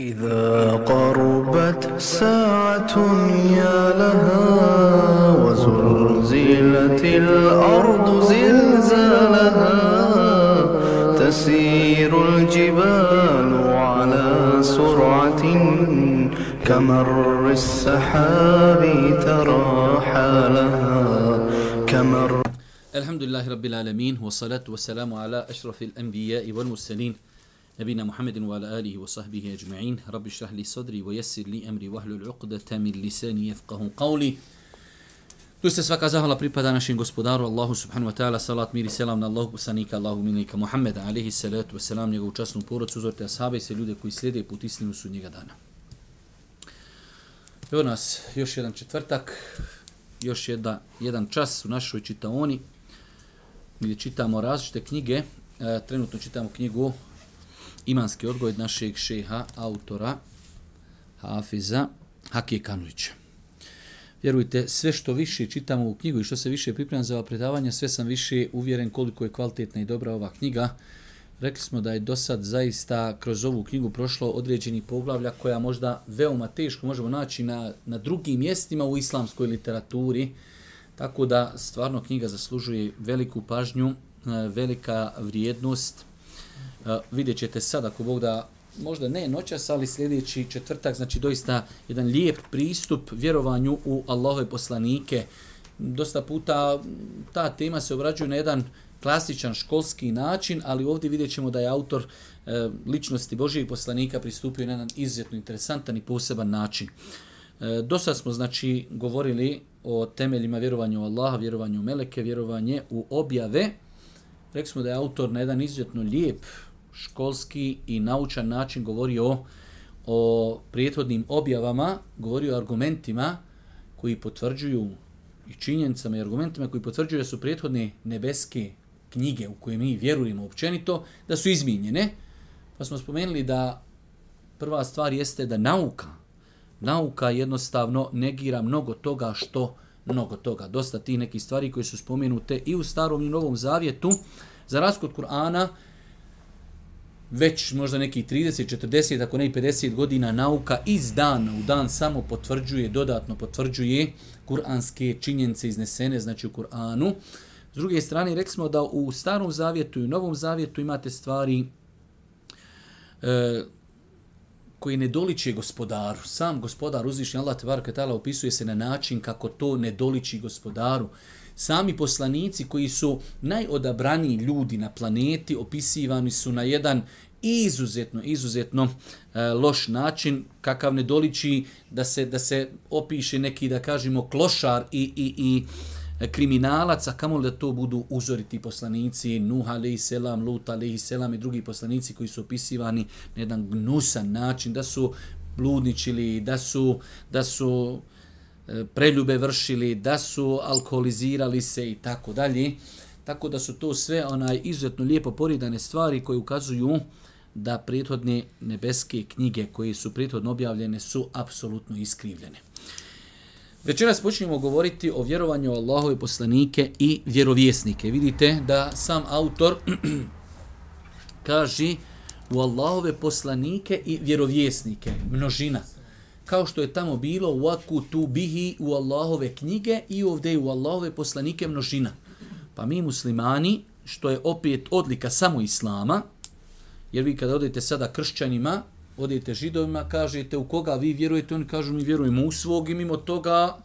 إذا قربت ساعة يا لها وزلزلت الأرض زلزالها تسير الجبال على سرعة كمر السحاب ترى حالها كمر الحمد لله رب العالمين والصلاة والسلام على أشرف الأنبياء والمرسلين نبينا محمد وعلى آله وصحبه أجمعين رب اشرح لي صدري ويسر لي أمري واحلل عقدة من لساني يفقه قولي Tu se svaka zahvala pripada našem gospodaru Allahu subhanahu wa ta'ala, salat, mir i selam na Allahu poslanika, Allahu minika Muhammeda, alihi salatu wa salam, njegovu časnu porodcu, uzorite ashabe i sve ljude koji slijede put istinu su njega dana. Evo nas, još jedan četvrtak, još jedna, jedan čas u našoj čitaoni, gdje čitamo različite knjige, e, trenutno čitamo knjigu Imanski odgoj našeg šeha, autora, Hafiza, Hakije Kanulića. Vjerujte, sve što više čitamo u knjigu i što se više pripremam za ova predavanja, sve sam više uvjeren koliko je kvalitetna i dobra ova knjiga. Rekli smo da je do sad zaista kroz ovu knjigu prošlo određeni poglavlja koja možda veoma teško možemo naći na, na drugim mjestima u islamskoj literaturi. Tako da stvarno knjiga zaslužuje veliku pažnju, e, velika vrijednost. E, vidjet ćete sad ako Bog da možda ne noćas, ali sljedeći četvrtak, znači doista jedan lijep pristup vjerovanju u Allahove poslanike. Dosta puta ta tema se obrađuje na jedan klasičan školski način, ali ovdje vidjet ćemo da je autor e, ličnosti Božijeg poslanika pristupio na jedan izuzetno interesantan i poseban način. E, do sad smo znači govorili o temeljima vjerovanja u Allaha, vjerovanju u Meleke, vjerovanje u objave. Rekli smo da je autor na jedan izuzetno lijep školski i naučan način govorio o, o prijethodnim objavama, govorio o argumentima koji potvrđuju i činjenicama i argumentima koji potvrđuju da su prijethodne nebeske knjige u koje mi vjerujemo općenito, da su izmijenjene. Pa smo spomenuli da prva stvar jeste da nauka, nauka jednostavno negira mnogo toga što mnogo toga. Dosta tih nekih stvari koje su spomenute i u starom i novom zavjetu. Za raskod Kur'ana, već možda neki 30, 40, ako ne i 50 godina nauka iz dana u dan samo potvrđuje, dodatno potvrđuje kuranske činjenice iznesene, znači u Kur'anu. S druge strane, rekli smo da u starom zavjetu i u novom zavjetu imate stvari e, koji ne doliče gospodaru. Sam gospodar uzvišnji Allah tebara katala opisuje se na način kako to ne doliči gospodaru. Sami poslanici koji su najodabraniji ljudi na planeti opisivani su na jedan izuzetno, izuzetno e, loš način kakav ne doliči da se, da se opiše neki, da kažemo, klošar i, i, i kriminalac, a kamo da to budu uzoriti poslanici, Nuh alaih selam, Lut alaih selam i drugi poslanici koji su opisivani na jedan gnusan način, da su bludničili, da su, da su E, preljube vršili, da su alkoholizirali se i tako dalje. Tako da su to sve onaj izuzetno lijepo poridane stvari koje ukazuju da prethodne nebeske knjige koje su prethodno objavljene su apsolutno iskrivljene. Večeras počinjemo govoriti o vjerovanju Allahove poslanike i vjerovjesnike. Vidite da sam autor kaže u Allahove poslanike i vjerovjesnike, množina. Kao što je tamo bilo u aku tu bihi u Allahove knjige i ovdje u Allahove poslanike množina. Pa mi muslimani, što je opet odlika samo Islama, jer vi kada odete sada kršćanima, odete židovima, kažete u koga vi vjerujete, oni kažu mi vjerujemo u svog i mimo toga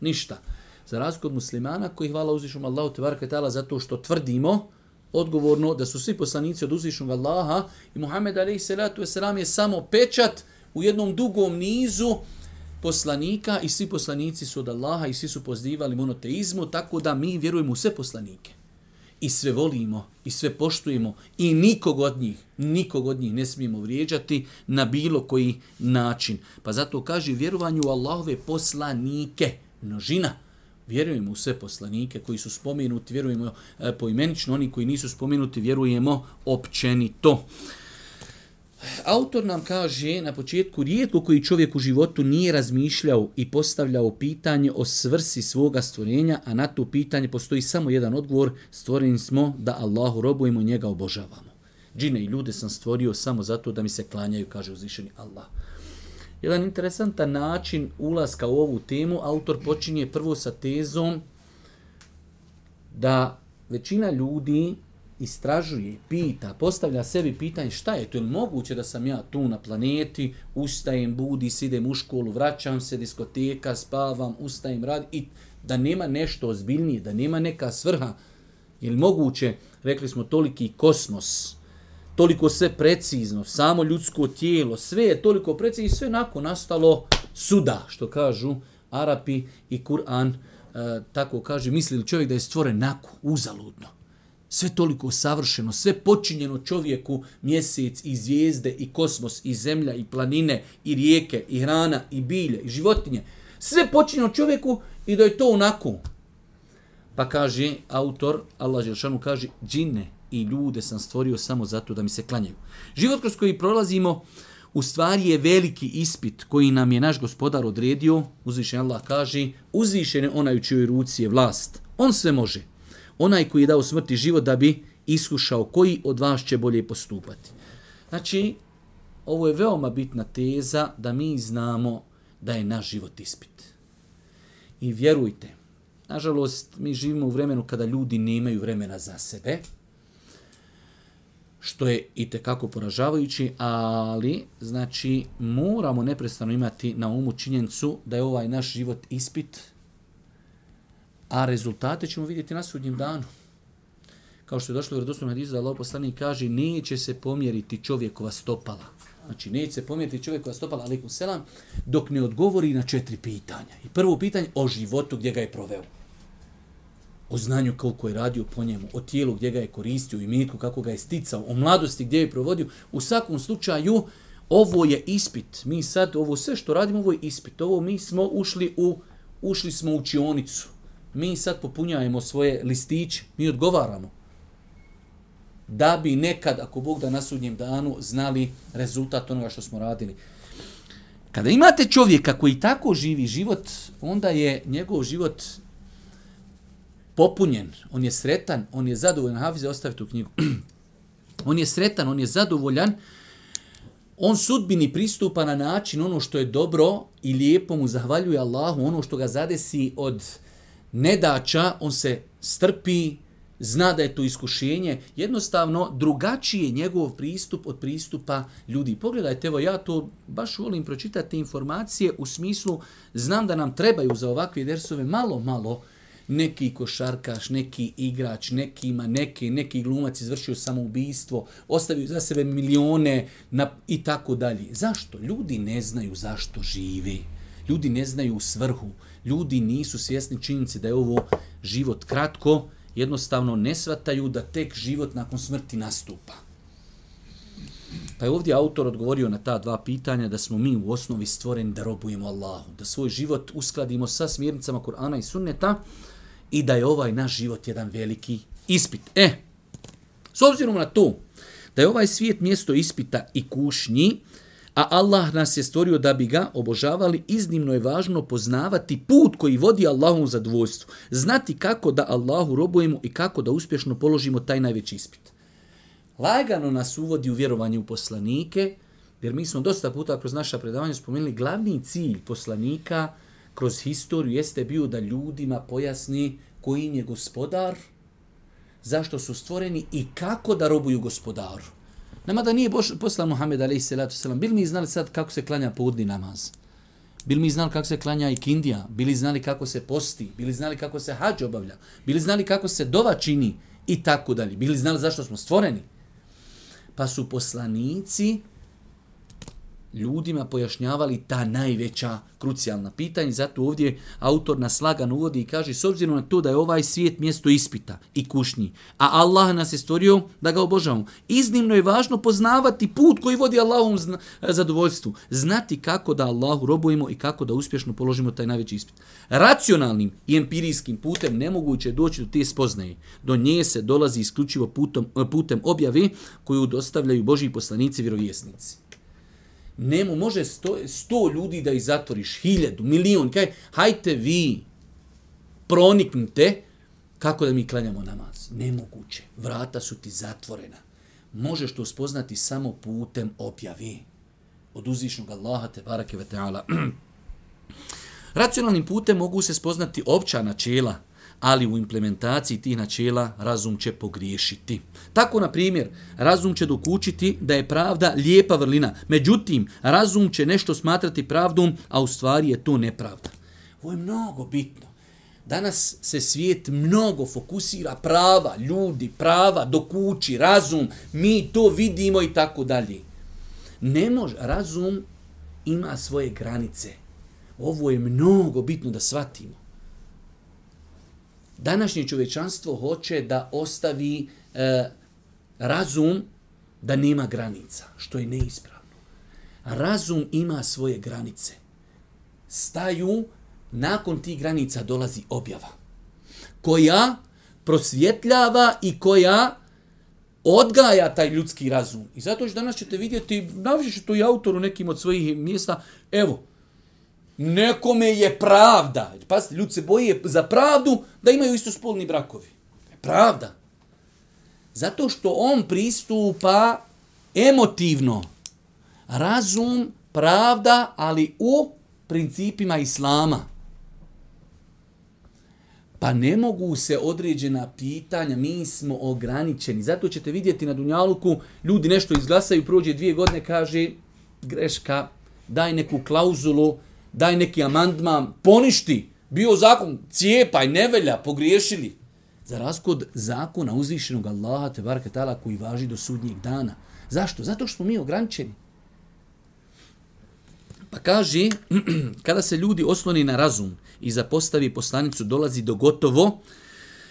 ništa. Za razliku od muslimana koji hvala uzvišom Allahu te baraka ta'ala zato što tvrdimo odgovorno da su svi poslanici od uzvišnog Allaha i Muhammed alaihi salatu wasalam je samo pečat u jednom dugom nizu poslanika i svi poslanici su od Allaha i svi su pozdivali monoteizmu, tako da mi vjerujemo u sve poslanike i sve volimo i sve poštujemo i nikog od njih, nikog od njih ne smijemo vrijeđati na bilo koji način. Pa zato kaže vjerovanju u Allahove poslanike, množina, vjerujemo u sve poslanike koji su spomenuti, vjerujemo e, poimenično, oni koji nisu spomenuti, vjerujemo općenito. to. Autor nam kaže na početku, rijetko koji čovjek u životu nije razmišljao i postavljao pitanje o svrsi svoga stvorenja, a na to pitanje postoji samo jedan odgovor, stvoreni smo da Allahu robujemo i njega obožavamo. džine i ljude sam stvorio samo zato da mi se klanjaju, kaže uzvišeni Allah. Jedan interesantan način ulaska u ovu temu, autor počinje prvo sa tezom da većina ljudi istražuje, pita, postavlja sebi pitanje šta je to, je moguće da sam ja tu na planeti, ustajem, budi, idem u školu, vraćam se, diskoteka, spavam, ustajem, radim i da nema nešto ozbiljnije, da nema neka svrha, je li moguće, rekli smo, toliki kosmos, toliko sve precizno, samo ljudsko tijelo, sve je toliko precizno i sve nakon nastalo suda, što kažu Arapi i Kur'an, e, tako kaže, misli li čovjek da je stvoren nako, uzaludno. Sve toliko savršeno, sve počinjeno čovjeku, mjesec i zvijezde i kosmos i zemlja i planine i rijeke i hrana i bilje i životinje. Sve počinjeno čovjeku i da je to onako. Pa kaže autor, Allah Želšanu kaže, džine i ljude sam stvorio samo zato da mi se klanjaju. Život kroz koji prolazimo u stvari je veliki ispit koji nam je naš gospodar odredio. Uzvišen Allah kaže, uzvišen je onaj u čijoj ruci je vlast. On sve može. Onaj koji je dao smrti život da bi iskušao koji od vas će bolje postupati. Znači, ovo je veoma bitna teza da mi znamo da je naš život ispit. I vjerujte, nažalost, mi živimo u vremenu kada ljudi nemaju vremena za sebe, što je i tekako poražavajući, ali znači moramo neprestano imati na umu činjencu da je ovaj naš život ispit, a rezultate ćemo vidjeti na sudnjem danu. Kao što je došlo u redosnom hadisu da Allah poslanik kaže neće se pomjeriti čovjekova stopala. Znači neće se pomjeriti čovjekova stopala, alaikum selam, dok ne odgovori na četiri pitanja. I prvo pitanje o životu gdje ga je proveo o znanju koliko je radio po njemu, o tijelu gdje ga je koristio, i mitku kako ga je sticao, o mladosti gdje je provodio. U svakom slučaju, ovo je ispit. Mi sad, ovo sve što radimo, ovo je ispit. Ovo mi smo ušli u, ušli smo u učionicu. Mi sad popunjajemo svoje listiće, mi odgovaramo. Da bi nekad, ako Bog da na sudnjem danu, znali rezultat onoga što smo radili. Kada imate čovjeka koji tako živi život, onda je njegov život popunjen, on je sretan, on je zadovoljan. Hafize, ostavi tu knjigu. on je sretan, on je zadovoljan. On sudbini pristupa na način ono što je dobro i lijepo mu zahvaljuje Allahu, ono što ga zadesi od nedača, on se strpi, zna da je to iskušenje, jednostavno drugačiji je njegov pristup od pristupa ljudi. Pogledajte, evo ja to baš volim pročitati informacije u smislu, znam da nam trebaju za ovakve dersove malo, malo neki košarkaš, neki igrač, neki ima neki, neki glumac izvršio samoubistvo, ostavio za sebe milione na, i tako dalje. Zašto? Ljudi ne znaju zašto žive. Ljudi ne znaju svrhu. Ljudi nisu svjesni činjenice da je ovo život kratko, jednostavno ne svataju da tek život nakon smrti nastupa. Pa je ovdje autor odgovorio na ta dva pitanja da smo mi u osnovi stvoreni da robujemo Allahu, da svoj život uskladimo sa smjernicama Kur'ana i Sunneta, i da je ovaj naš život jedan veliki ispit. E, s obzirom na to da je ovaj svijet mjesto ispita i kušnji, a Allah nas je stvorio da bi ga obožavali, iznimno je važno poznavati put koji vodi Allahu za zadovoljstvu. Znati kako da Allahu robujemo i kako da uspješno položimo taj najveći ispit. Lagano nas uvodi u vjerovanje u poslanike, jer mi smo dosta puta kroz naša predavanja spomenuli glavni cilj poslanika – kroz historiju jeste bio da ljudima pojasni koji im je gospodar, zašto su stvoreni i kako da robuju gospodaru. Nama da nije poslan Muhammed a.s. Bili mi znali sad kako se klanja podni namaz? Bili mi znali kako se klanja i kindija? Bili znali kako se posti? Bili znali kako se hađ obavlja? Bili znali kako se dova čini? I tako dalje. Bili znali zašto smo stvoreni? Pa su poslanici ljudima pojašnjavali ta najveća krucijalna pitanja. Zato ovdje autor nas lagan uvodi i kaže s obzirom na to da je ovaj svijet mjesto ispita i kušnji, a Allah nas je stvorio da ga obožavamo. Iznimno je važno poznavati put koji vodi Allahom zadovoljstvu. Znati kako da Allahu robujemo i kako da uspješno položimo taj najveći ispit. Racionalnim i empirijskim putem nemoguće doći do te spoznaje. Do nje se dolazi isključivo putem, putem objave koju dostavljaju Božji poslanici vjerovjesnici nemo može sto, sto ljudi da ih zatvoriš, hiljadu, milion, kaj, hajte vi, proniknite, kako da mi klanjamo namaz. Nemoguće, vrata su ti zatvorena. možeš to spoznati samo putem objavi od uzvišnog Allaha te barake ve ta'ala. Racionalnim putem mogu se spoznati opća načela, ali u implementaciji tih načela razum će pogriješiti. Tako, na primjer, razum će dokučiti da je pravda lijepa vrlina, međutim, razum će nešto smatrati pravdom, a u stvari je to nepravda. Ovo je mnogo bitno. Danas se svijet mnogo fokusira prava, ljudi, prava, dokući, razum, mi to vidimo i tako dalje. Ne može, razum ima svoje granice. Ovo je mnogo bitno da shvatimo. Današnje čovečanstvo hoće da ostavi e, razum da nema granica, što je neispravno. Razum ima svoje granice. Staju, nakon tih granica dolazi objava, koja prosvjetljava i koja odgaja taj ljudski razum. I zato što danas ćete vidjeti, naviše to i autoru nekim od svojih mjesta, evo, nekome je pravda. Pazite, ljudi se boje za pravdu da imaju isto spolni brakovi. Pravda. Zato što on pristupa emotivno. Razum, pravda, ali u principima islama. Pa ne mogu se određena pitanja, mi smo ograničeni. Zato ćete vidjeti na Dunjaluku, ljudi nešto izglasaju, prođe dvije godine, kaže, greška, daj neku klauzulu, daj neki amandman, poništi, bio zakon, cijepaj, nevelja, pogriješili. Za raskod zakona uzvišenog Allaha, te barke tala, koji važi do sudnjeg dana. Zašto? Zato što smo mi ograničeni. Pa kaže, kada se ljudi osloni na razum i zapostavi poslanicu, dolazi do gotovo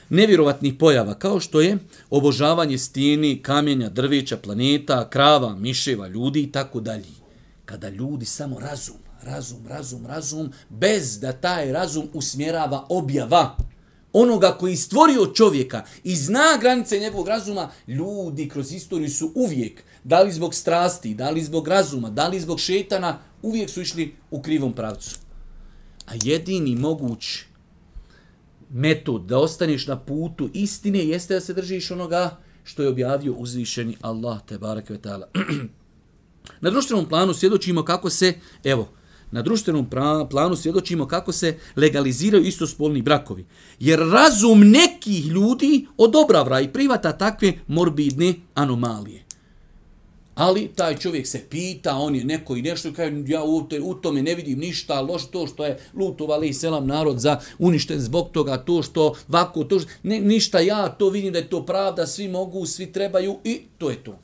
nevjerovatnih pojava, kao što je obožavanje stijeni, kamenja, drveća, planeta, krava, miševa, ljudi i tako dalje. Kada ljudi samo razum, razum, razum, razum, bez da taj razum usmjerava objava onoga koji stvorio čovjeka i zna granice njegovog razuma, ljudi kroz istoriju su uvijek, da li zbog strasti, da li zbog razuma, da li zbog šetana, uvijek su išli u krivom pravcu. A jedini moguć metod da ostaneš na putu istine jeste da se držiš onoga što je objavio uzvišeni Allah te barek ve na društvenom planu svjedočimo kako se, evo, na društvenom planu svjedočimo kako se legaliziraju istospolni brakovi. Jer razum nekih ljudi odobravra i privata takve morbidne anomalije. Ali taj čovjek se pita, on je neko i nešto, kaže, ja u, te, u tome ne vidim ništa, loš to što je lutovali selam narod za uništen zbog toga, to što vako, to što, ne, ništa ja to vidim da je to pravda, svi mogu, svi trebaju i to je to.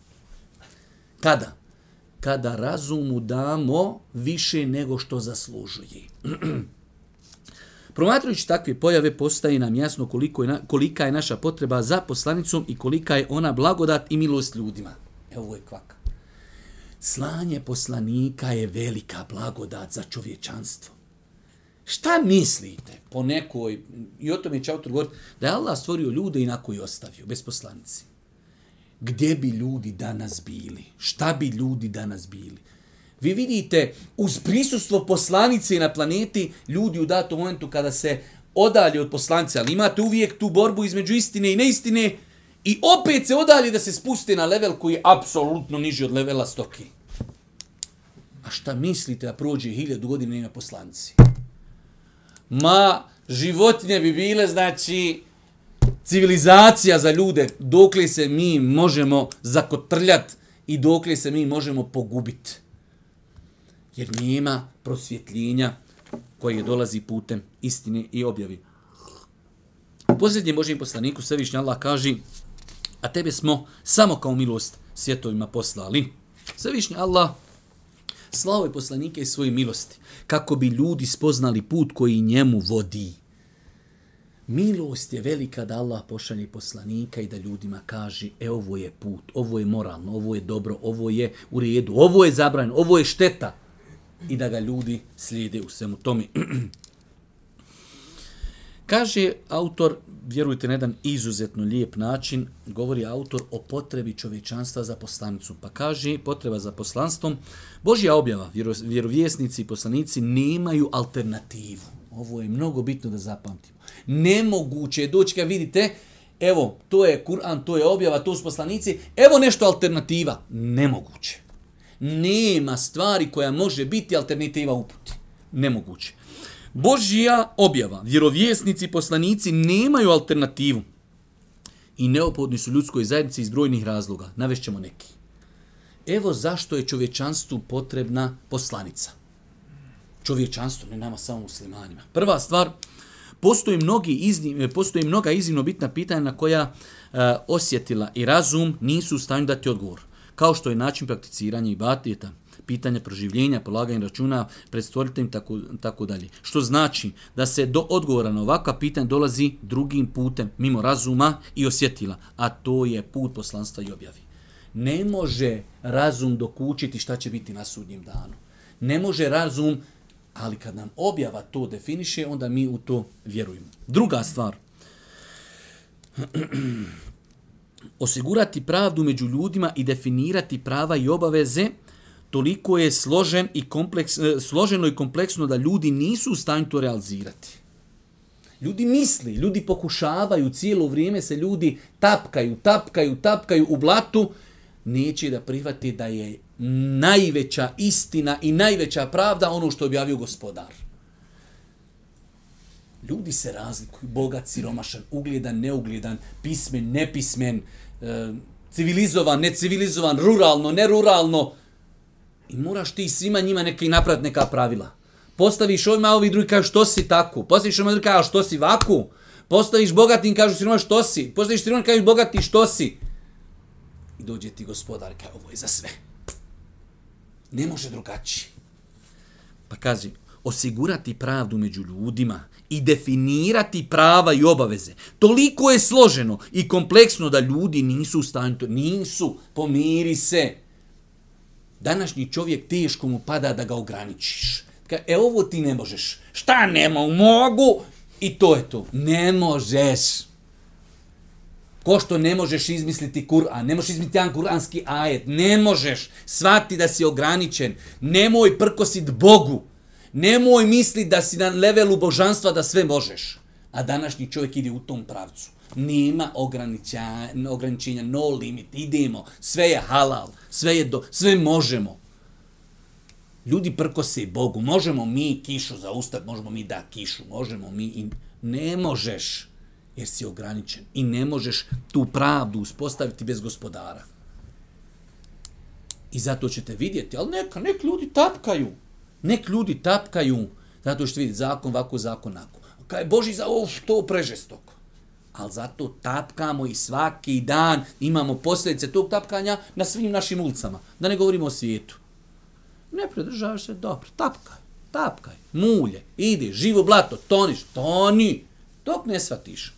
Kada? Kada razumu damo više nego što zaslužuje. Promatrajući takve pojave, postaje nam jasno koliko je, kolika je naša potreba za poslanicom i kolika je ona blagodat i milost ljudima. Evo ovo je kvaka. Slanje poslanika je velika blagodat za čovječanstvo. Šta mislite po nekoj, i o tome će autor govoriti, da je Allah stvorio ljude i na koji ostavio, bez poslanici? Gdje bi ljudi danas bili? Šta bi ljudi danas bili? Vi vidite, uz prisustvo poslanice na planeti, ljudi u datom momentu kada se odalje od poslanice, ali imate uvijek tu borbu između istine i neistine, I opet se odalje da se spusti na level koji je apsolutno niži od levela stoki. A šta mislite da prođe hiljadu godina na poslanci? Ma, životinje bi bile, znači, civilizacija za ljude, dokle se mi možemo zakotrljat i dokle se mi možemo pogubiti. Jer nema prosvjetljenja koje dolazi putem istine i objavi. U posljednjem Božijem poslaniku Svevišnji Allah kaže a tebe smo samo kao milost svjetovima poslali. Svevišnji Allah slavo je poslanike svoje milosti, kako bi ljudi spoznali put koji njemu vodi. Milost je velika da Allah pošalje poslanika i da ljudima kaže, e ovo je put, ovo je moralno, ovo je dobro, ovo je u redu, ovo je zabranjeno, ovo je šteta. I da ga ljudi slijede u svemu tome. Kaže autor, vjerujte na jedan izuzetno lijep način, govori autor o potrebi čovječanstva za poslanicom. Pa kaže, potreba za poslanstvom, Božja objava, vjerovjesnici i poslanici nemaju alternativu. Ovo je mnogo bitno da zapamtimo. Nemoguće je doći, kad vidite, evo, to je Kur'an, to je objava, to su poslanici, evo nešto alternativa. Nemoguće. Nema stvari koja može biti alternativa uputi. Nemoguće. Božija objava, vjerovjesnici, poslanici nemaju alternativu. I neophodni su ljudskoj zajednici iz brojnih razloga. Navešćemo neki. Evo zašto je čovječanstvu potrebna poslanica. Čovječanstvo, ne nama samo muslimanima. Prva stvar, postoji, mnogi iznim, e, postoji mnoga iznimno bitna pitanja na koja e, osjetila i razum nisu u stanju dati odgovor. Kao što je način prakticiranja i batijeta, pitanja proživljenja, polaganja računa pred stvoriteljem, tako, tako dalje. Što znači da se do odgovora na ovakva pitanja dolazi drugim putem, mimo razuma i osjetila, a to je put poslanstva i objavi. Ne može razum dokučiti šta će biti na sudnjem danu. Ne može razum, ali kad nam objava to definiše, onda mi u to vjerujemo. Druga stvar, osigurati pravdu među ljudima i definirati prava i obaveze toliko je složen i kompleks, e, složeno i kompleksno da ljudi nisu u stanju to realizirati. Ljudi misli, ljudi pokušavaju, cijelo vrijeme se ljudi tapkaju, tapkaju, tapkaju u blatu, neće da prihvati da je najveća istina i najveća pravda ono što objavio gospodar. Ljudi se razlikuju, bogat, siromašan, ugljedan, neugljedan, pismen, nepismen, e, civilizovan, necivilizovan, ruralno, neruralno. I moraš ti svima njima neki napraviti neka pravila. Postaviš ovima, ovi drugi kažu što si tako. Postaviš ovima drugi kažu što si vaku. Postaviš bogatim, kažu siroma što si. Postaviš siroma, kažu bogati što si. I dođe ti gospodar, kaže ovo je za sve. Ne može drugačije. Pa kaže, osigurati pravdu među ljudima i definirati prava i obaveze. Toliko je složeno i kompleksno da ljudi nisu u stanju, nisu, pomiri se. Današnji čovjek teško mu pada da ga ograničiš. Ka, e ovo ti ne možeš. Šta nema, mogu i to je to. Ne možeš. Ko što ne možeš izmisliti Kur'an, ne možeš izmisliti jedan kur'anski ajet, ne možeš svati da si ograničen, nemoj prkosit Bogu, nemoj misli da si na levelu božanstva da sve možeš. A današnji čovjek ide u tom pravcu. Nema ograničenja, no limit, idemo, sve je halal, sve, je do, sve možemo. Ljudi prkose Bogu, možemo mi kišu zaustati, možemo mi da kišu, možemo mi i ne možeš jer si ograničen i ne možeš tu pravdu uspostaviti bez gospodara. I zato ćete vidjeti, ali neka, nek ljudi tapkaju. Nek ljudi tapkaju, zato što vidjeti zakon, ovako, zakon, onako. Kaj Boži za ovo što prežestoko. Ali zato tapkamo i svaki dan imamo posljedice tog tapkanja na svim našim ulicama. Da ne govorimo o svijetu. Ne pridržavaš se, dobro, tapkaj, tapkaj, mulje, ide, živo blato, toniš, toni, dok ne shvatiš.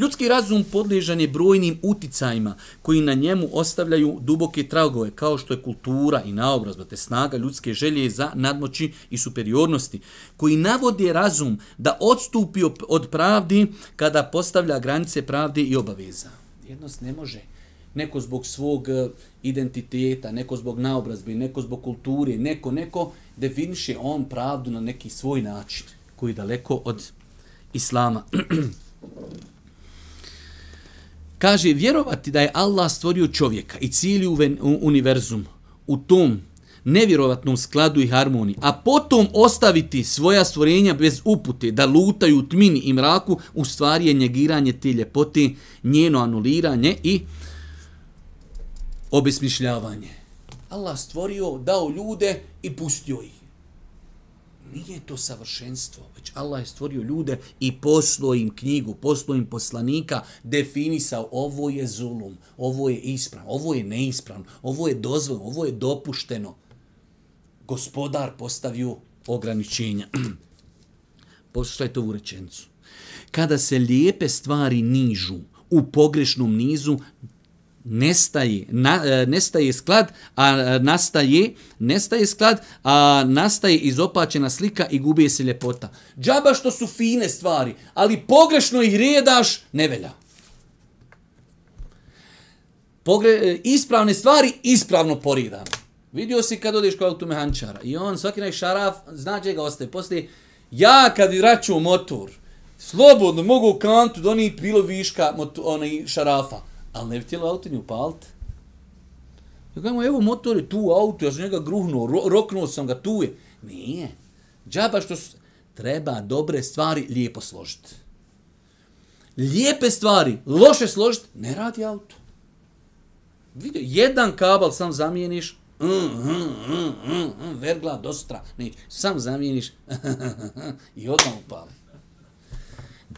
Ljudski razum podležan je brojnim uticajima koji na njemu ostavljaju duboke tragove, kao što je kultura i naobrazba, te snaga ljudske želje za nadmoći i superiornosti, koji navodi razum da odstupi od pravdi kada postavlja granice pravde i obaveza. Jednost ne može. Neko zbog svog eh, identiteta, neko zbog naobrazbe, neko zbog kulture, neko, neko definiše on pravdu na neki svoj način, koji je daleko od islama. Kaže, vjerovati da je Allah stvorio čovjeka i cijeli univerzum u tom nevjerovatnom skladu i harmoniji, a potom ostaviti svoja stvorenja bez upute, da lutaju u tmini i mraku, u stvari je njegiranje te ljepote, njeno anuliranje i obesmišljavanje. Allah stvorio, dao ljude i pustio ih nije to savršenstvo, već Allah je stvorio ljude i poslao im knjigu, poslao im poslanika, definisao ovo je zulum, ovo je ispravno, ovo je neispravno, ovo je dozvoljeno, ovo je dopušteno. Gospodar postavio ograničenja. Poslušajte ovu rečencu. Kada se lijepe stvari nižu u pogrešnom nizu, nestaje, na, e, nestaje sklad, a e, nastaje, nestaje sklad, a nastaje izopačena slika i gubi se ljepota. Džaba što su fine stvari, ali pogrešno ih redaš, ne velja. Pogre, e, ispravne stvari, ispravno poridam. Vidio si kad odeš kod automehančara i on svaki naj šaraf, zna će ga ostaje. Poslije, ja kad vraću motor, Slobodno, mogu u kantu, da bilo viška, moto, onaj šarafa. Ali ne bi htjeli auto ni upaliti. Ja kažem, evo motor je tu auto, ja sam njega gruhnuo, ro roknuo sam ga, tu je. Nije. Džaba što s... treba dobre stvari lijepo složiti. Lijepe stvari, loše složiti, ne radi auto. Vidio, jedan kabel sam zamijeniš, mm, mm, mm, mm, mm, vergla do sutra, neće, sam zamijeniš i odmah upali.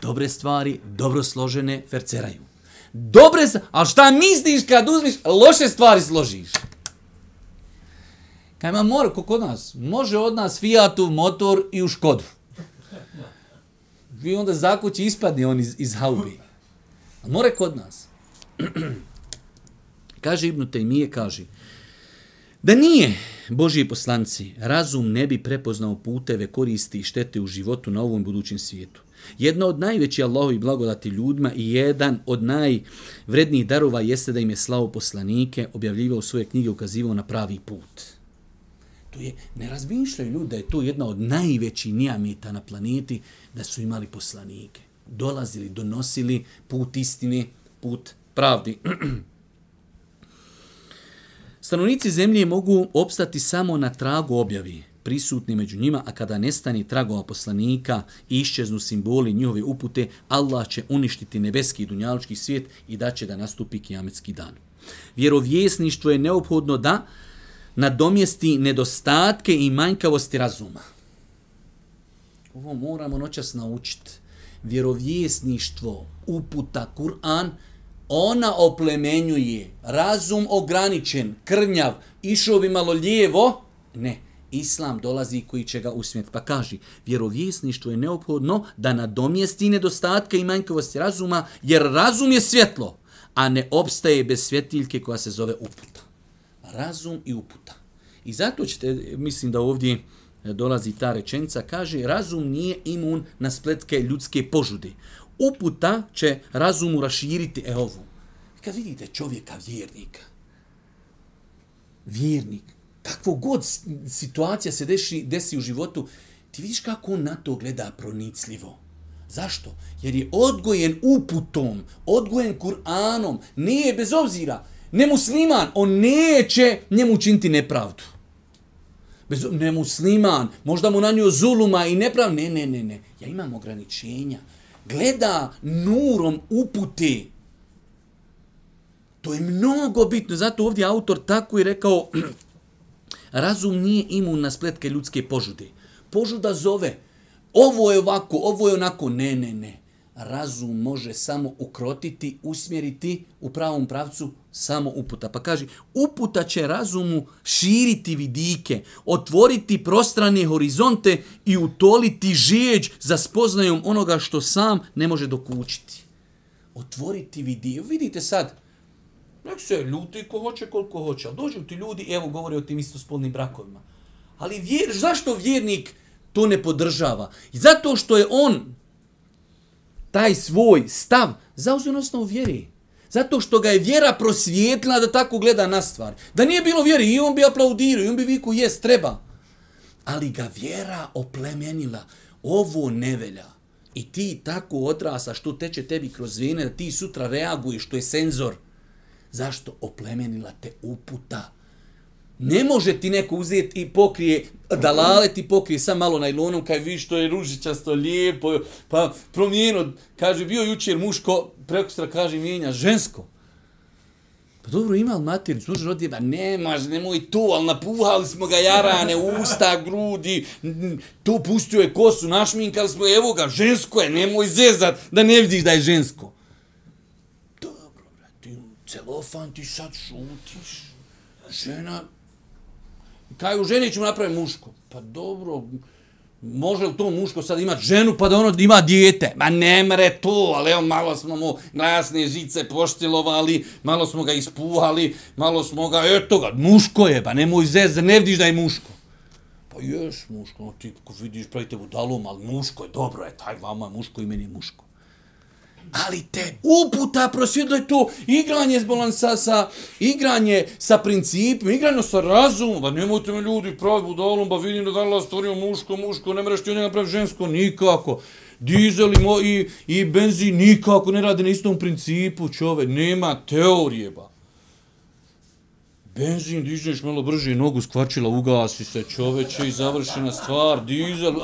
Dobre stvari, dobro složene, ferceraju. Dobre, ali šta misliš kad uzmiš, loše stvari složiš? Kaj ima mora, kod nas? Može od nas Fiatu motor i u Škodu. Vi onda zakući ispadne on iz, iz haubi. A more kod nas. kaže Ibnu Tejmije, kaže, da nije Božji poslanci, razum ne bi prepoznao puteve koristi i štete u životu na ovom budućem svijetu. Jedno od najvećih Allahovi blagodati ljudima i jedan od najvrednijih darova jeste da im je slavo poslanike, objavljivao svoje knjige, ukazivao na pravi put. To je, ne razmišljaju ljudi da je to jedna od najvećih nijamita na planeti, da su imali poslanike. Dolazili, donosili put istine, put pravdi. Stanovnici zemlje mogu opstati samo na tragu objavi, prisutni među njima, a kada nestani tragova poslanika i iščeznu simboli njihove upute, Allah će uništiti nebeski i dunjalički svijet i da će da nastupi kijametski dan. Vjerovjesništvo je neophodno da nadomjesti nedostatke i manjkavosti razuma. Ovo moramo noćas naučiti. Vjerovjesništvo, uputa, Kur'an, ona oplemenjuje, razum ograničen, krnjav, išao bi malo lijevo, ne, Islam dolazi koji će ga usmjeti. Pa kaže, vjerovjesništvo je neophodno da nadomjesti nedostatke i manjkavosti razuma, jer razum je svjetlo, a ne obstaje bez svjetiljke koja se zove uputa. Razum i uputa. I zato ćete, mislim da ovdje e, dolazi ta rečenica, kaže, razum nije imun na spletke ljudske požude. Uputa će razumu raširiti e ovu. Kad vidite čovjeka vjernika, vjernik, kakvo god situacija se deši, desi u životu, ti vidiš kako on na to gleda pronicljivo. Zašto? Jer je odgojen uputom, odgojen Kur'anom, nije bez obzira, nemusliman, on neće njemu učiniti nepravdu. Bez, nemusliman, možda mu nanio zuluma i nepravdu, ne, ne, ne, ne, ja imam ograničenja. Gleda nurom upute. To je mnogo bitno, zato ovdje autor tako je rekao, Razum nije imun na spletke ljudske požude. Požuda zove, ovo je ovako, ovo je onako, ne, ne, ne. Razum može samo ukrotiti, usmjeriti u pravom pravcu samo uputa. Pa kaže, uputa će razumu širiti vidike, otvoriti prostrane horizonte i utoliti žijeđ za spoznajom onoga što sam ne može dokučiti. Otvoriti vidike. Vidite sad, Nek se ljuti ko hoće, koliko hoće. Ali dođu ti ljudi, evo govore o tim istospolnim brakovima. Ali vjer, zašto vjernik to ne podržava? Zato što je on taj svoj stav zauzio na osnovu vjeri. Zato što ga je vjera prosvjetila da tako gleda na stvar. Da nije bilo vjeri i on bi aplaudirao i on bi viku jest, treba. Ali ga vjera oplemenila. Ovo nevelja. I ti tako odrasa što teče tebi kroz vene, da ti sutra reaguješ, što je senzor. Zašto oplemenila te uputa? Ne može ti neko uzeti i pokrije, da lale ti pokrije sam malo najlonom, kaj vi što je ružičasto, lijepo, pa promijeno, kaže, bio jučer muško, prekustra kaže, mijenja žensko. Pa dobro, ima li mater, služi rodi, ba nemaš, nemoj tu, ali napuhali smo ga jarane, usta, grudi, tu pustio je kosu, našminkali smo, evo ga, žensko je, nemoj zezat, da ne vidiš da je žensko celofan ti sad šutiš. Žena, kaj u ženi ćemo napraviti muško? Pa dobro, može li to muško sad imat ženu pa da ono ima dijete? Ma ne mre to, ali evo malo smo mu glasne žice poštilovali, malo smo ga ispuhali, malo smo ga, eto ga, muško je, pa nemoj zez, ne vidiš da je muško. Pa jes muško, no ti vidiš pravite budalom, ali muško je, dobro je, taj vama je muško i meni je muško. Ali te uputa prosvjedlo je to igranje s balansa, sa, igranje sa principima, igranje sa razumom. Ba nemojte me ljudi pravi budalom, ba vidim da je Allah stvorio muško, muško, ne mreš ti od njega pravi žensko, nikako. Dizel i, i, i benzin nikako ne rade na istom principu, čove, nema teorije, ba. Benzin, dižeš malo brže, nogu skvačila, ugasi se čoveče i završena stvar, dizel,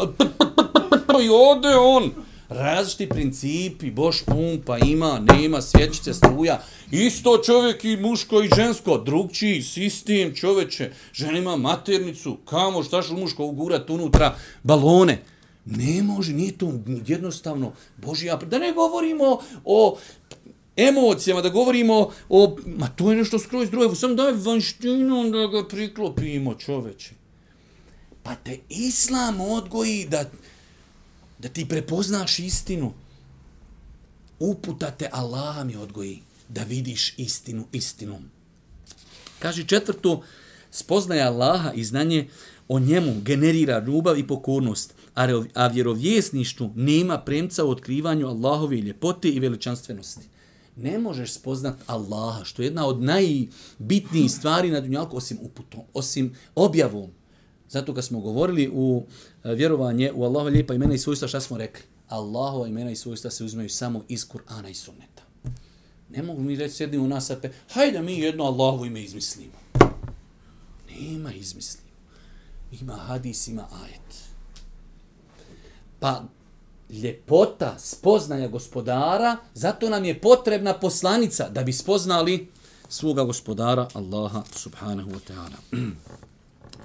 i ode on različiti principi, boš pumpa ima, nema, svjećice, struja, isto čovjek i muško i žensko, drugčiji sistem čoveče, žena ima maternicu, kamo, šta što muško ugurat unutra, balone, ne može, nije to jednostavno, Božja, da ne govorimo o emocijama, da govorimo o, ma to je nešto skroz drugo, sam daj vanštinom da ga priklopimo čoveče. Pa te islam odgoji da, da ti prepoznaš istinu. Uputa te Allah mi odgoji da vidiš istinu istinom. Kaže četvrto, spoznaje Allaha i znanje o njemu generira ljubav i pokornost, a vjerovjesništvu nema premca u otkrivanju Allahove ljepote i veličanstvenosti. Ne možeš spoznat Allaha, što je jedna od najbitnijih stvari na dunjalku, osim uputom, osim objavom. Zato kad smo govorili u e, vjerovanje u Allahove lijepa imena i svojstva, šta smo rekli? Allahova imena i svojstva se uzmeju samo iz Kur'ana i sunneta. Ne mogu mi reći, sjedimo u nas, pe, hajde mi jedno Allahovo ime izmislimo. Nema izmislimo. Ima hadis, ima ajet. Pa ljepota spoznaja gospodara, zato nam je potrebna poslanica da bi spoznali svoga gospodara Allaha subhanahu wa ta'ala.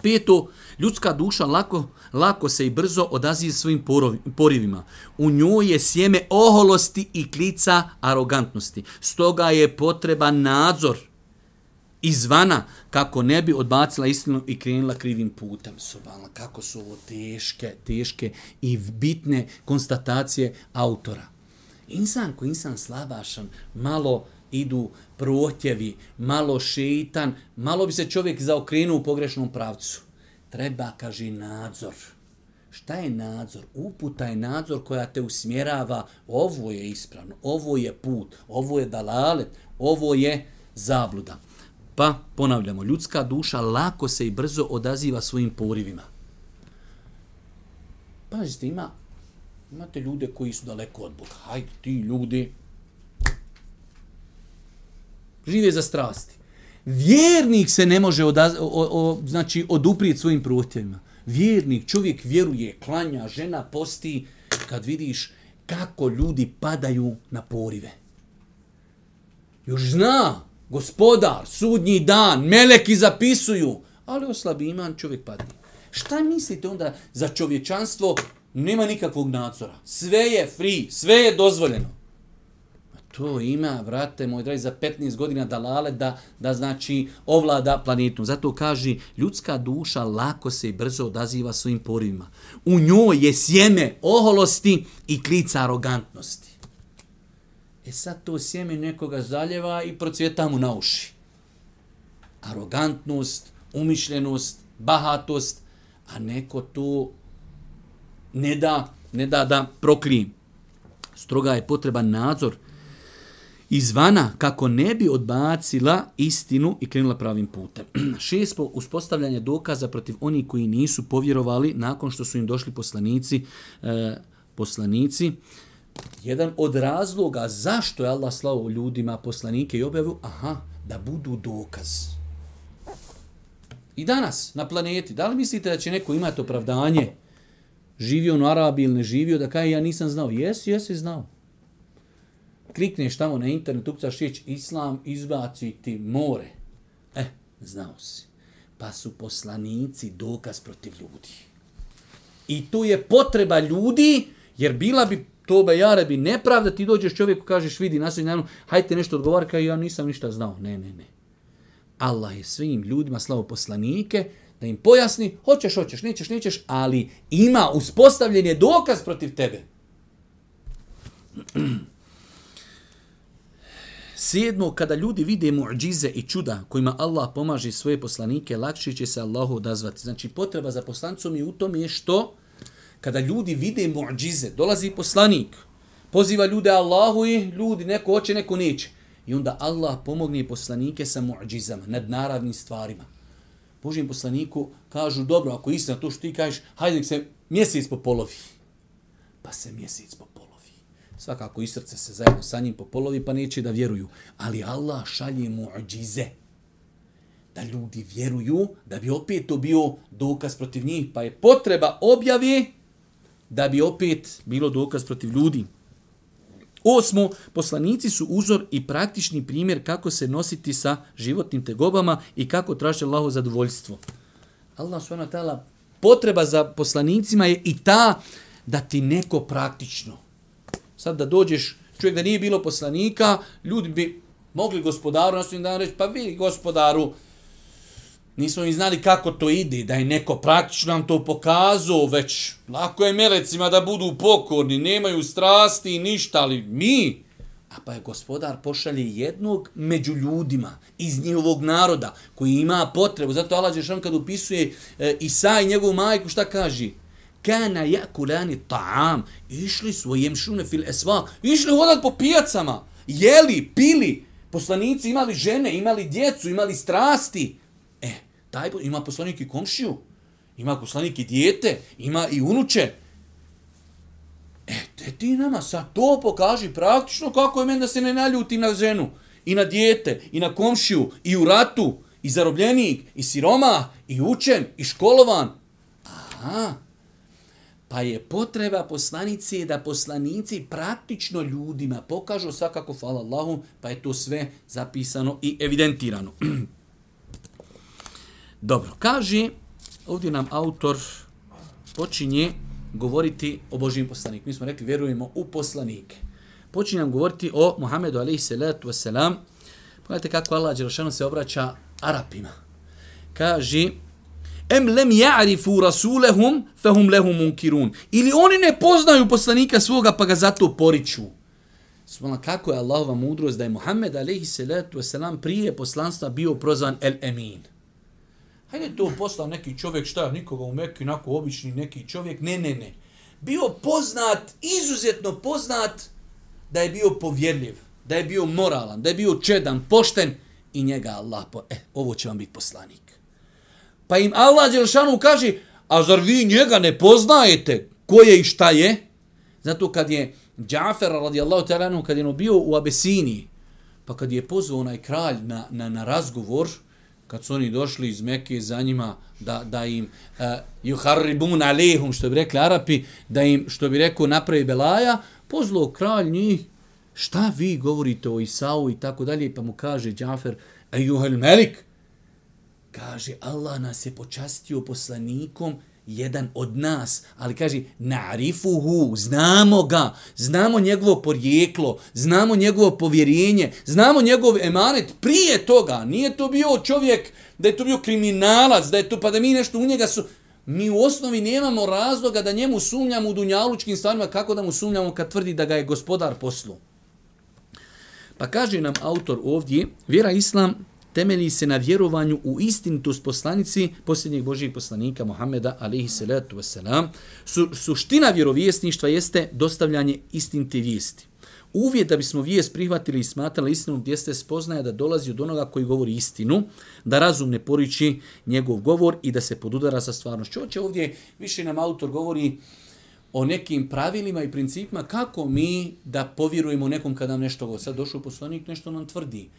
Peto, ljudska duša lako, lako se i brzo odaziva svojim porivima. U njoj je sjeme oholosti i klica arogantnosti. Stoga je potreba nadzor izvana kako ne bi odbacila istinu i krenula krivim putem. Subala, kako su ovo teške, teške i bitne konstatacije autora. Insan ko insan slabašan, malo idu protjevi, malo šeitan, malo bi se čovjek zaokrenuo u pogrešnom pravcu. Treba, kaže, nadzor. Šta je nadzor? Uputa je nadzor koja te usmjerava, ovo je ispravno, ovo je put, ovo je dalalet, ovo je zabluda. Pa, ponavljamo, ljudska duša lako se i brzo odaziva svojim porivima. Pazite, ima, imate ljude koji su daleko od Boga. Hajde, ti ljudi, žive za strasti. Vjernik se ne može odaz, o, o, znači oduprijeti svojim protjevima. Vjernik, čovjek vjeruje, klanja, žena posti, kad vidiš kako ljudi padaju na porive. Još zna, gospodar, sudnji dan, meleki zapisuju, ali oslabi iman, čovjek padne. Šta mislite onda za čovječanstvo? Nema nikakvog nadzora. Sve je free, sve je dozvoljeno to ima, vrate moj dragi, za 15 godina dalale da, da znači ovlada planetu. Zato kaže, ljudska duša lako se i brzo odaziva svojim porivima. U njoj je sjeme oholosti i klica arogantnosti. E sad to sjeme nekoga zaljeva i procvjeta mu na uši. Arogantnost, umišljenost, bahatost, a neko to ne da, ne da da proklije. Stroga je potreban nadzor izvana kako ne bi odbacila istinu i krenula pravim putem. Šest po uspostavljanje dokaza protiv oni koji nisu povjerovali nakon što su im došli poslanici, e, poslanici. Jedan od razloga zašto je Allah slao ljudima poslanike i objavu, aha, da budu dokaz. I danas na planeti, da li mislite da će neko imati opravdanje živio u Arabiji ili ne živio, da kaj ja nisam znao? Jesi, jesi znao klikneš tamo na internet, ukucaš riječ islam, izbaci ti more. Eh, znao si. Pa su poslanici dokaz protiv ljudi. I tu je potreba ljudi, jer bila bi to ba jare bi nepravda, ti dođeš čovjeku, kažeš, vidi, nasvoj hajte nešto odgovar, kao ja nisam ništa znao. Ne, ne, ne. Allah je svim ljudima slavo poslanike, da im pojasni, hoćeš, hoćeš, nećeš, nećeš, ali ima uspostavljen je dokaz protiv tebe. Sedmo, kada ljudi vide muđize i čuda kojima Allah pomaže svoje poslanike, lakše će se Allahu odazvati. Znači, potreba za poslanicom je u tom je što kada ljudi vide muđize, dolazi poslanik, poziva ljude Allahu i ljudi, neko hoće, neko neće. I onda Allah pomogne poslanike sa muđizama, nadnaravnim stvarima. Božijem poslaniku kažu, dobro, ako je istina to što ti kažeš, hajde nek se mjesec popolovi. Pa se mjesec popolovi. Svakako i srce se zajedno sa njim popolovi, pa neće da vjeruju. Ali Allah šalje muđize da ljudi vjeruju, da bi opet to bio dokaz protiv njih, pa je potreba objave da bi opet bilo dokaz protiv ljudi. Osmo, poslanici su uzor i praktični primjer kako se nositi sa životnim tegobama i kako traže Allaho zadovoljstvo. Allah subhanahu wa ta'ala, potreba za poslanicima je i ta da ti neko praktično. Sad da dođeš, čovjek da nije bilo poslanika, ljudi bi mogli gospodaru na dan reći, pa vidi gospodaru, nismo mi znali kako to ide, da je neko praktično nam to pokazao, već lako je melecima da budu pokorni, nemaju strasti i ništa, ali mi, a pa je gospodar pošalje jednog među ljudima iz njihovog naroda koji ima potrebu, zato Allah Žešan kad upisuje e, Isa i njegovu majku, šta kaže? Kana yakulani ta'am, išli su šune fil esva, išli hodat po pijacama, jeli, pili, poslanici imali žene, imali djecu, imali strasti, E, taj ima poslanik i komšiju, ima poslanik i dijete, ima i unuče. E, te ti nama sad to pokaži praktično kako je meni da se ne naljutim na ženu, i na dijete, i na komšiju, i u ratu, i zarobljenik, i siroma, i učen, i školovan. Aha, pa je potreba poslanici da poslanici praktično ljudima pokažu svakako, hvala Allahu, pa je to sve zapisano i evidentirano. Dobro, kaže, ovdje nam autor počinje govoriti o Božijem poslaniku. Mi smo rekli, vjerujemo u poslanike. Počinje nam govoriti o Muhammedu alaihi salatu wasalam. Pogledajte kako Allah Đelšanu se obraća Arapima. Kaže, em lem ja'rifu rasulehum fehum lehum munkirun. Ili oni ne poznaju poslanika svoga pa ga zato poriču. Svala, kako je Allahova mudrost da je Muhammed alaihi salatu wasalam prije poslanstva bio prozvan el emin. Hajde to postao neki čovjek, šta, nikoga u Mekke, onako obični neki čovjek. Ne, ne, ne. Bio poznat, izuzetno poznat, da je bio povjerljiv, da je bio moralan, da je bio čedan, pošten i njega Allah, po, e, ovo će vam biti poslanik. Pa im Allah Đelšanu kaže, a zar vi njega ne poznajete ko je i šta je? Zato kad je Džafer radijallahu ta'ala kad je ono bio u Abesiniji, pa kad je pozvao onaj kralj na, na, na razgovor, kad su oni došli iz Mekke za njima da, da im eh, uh, juharribun alehum, što bi rekli Arapi, da im, što bi rekao, napravi Belaja, pozvao kralj njih, šta vi govorite o Isau i tako dalje, pa mu kaže Džafer, ejuhel melik, kaže, Allah nas je počastio poslanikom, jedan od nas, ali kaže na'rifuhu, znamo ga, znamo njegovo porijeklo, znamo njegovo povjerenje, znamo njegov emanet prije toga. Nije to bio čovjek da je to bio kriminalac, da je to pa da mi nešto u njega su Mi u osnovi nemamo razloga da njemu sumnjamo u dunjalučkim stvarima, kako da mu sumnjamo kad tvrdi da ga je gospodar poslu. Pa kaže nam autor ovdje, vjera islam temelji se na vjerovanju u istinitost poslanici posljednjeg Božijeg poslanika Muhammeda alihi salatu wasalam. Su, suština vjerovjesništva jeste dostavljanje istinite vijesti. Uvjet da bismo vijest prihvatili i smatrali istinom jeste spoznaja da dolazi od onoga koji govori istinu, da razum ne poriči njegov govor i da se podudara sa stvarnošću. Oće ovdje više nam autor govori o nekim pravilima i principima kako mi da povjerujemo nekom kada nam nešto govori. Sad došao poslanik, nešto nam tvrdi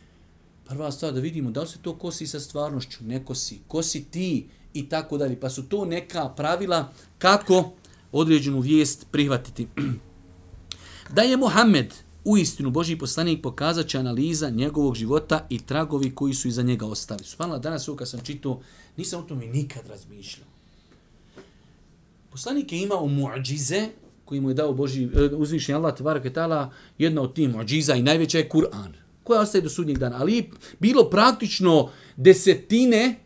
prva stvar da vidimo da li se to kosi sa stvarnošću, ne kosi, kosi ti i tako dalje. Pa su to neka pravila kako određenu vijest prihvatiti. da je Muhammed u istinu Boži poslanik pokazat će analiza njegovog života i tragovi koji su iza njega ostali. Subhanallah, danas ovo kad sam čitao, nisam o tome nikad razmišljao. Poslanik je imao muadžize koji mu je dao Boži, e, eh, uzvišnji Allah, tebara ketala, jedna od tih muadžiza i najveća je Kur'an koja ostaje do sudnjeg dana. Ali bilo praktično desetine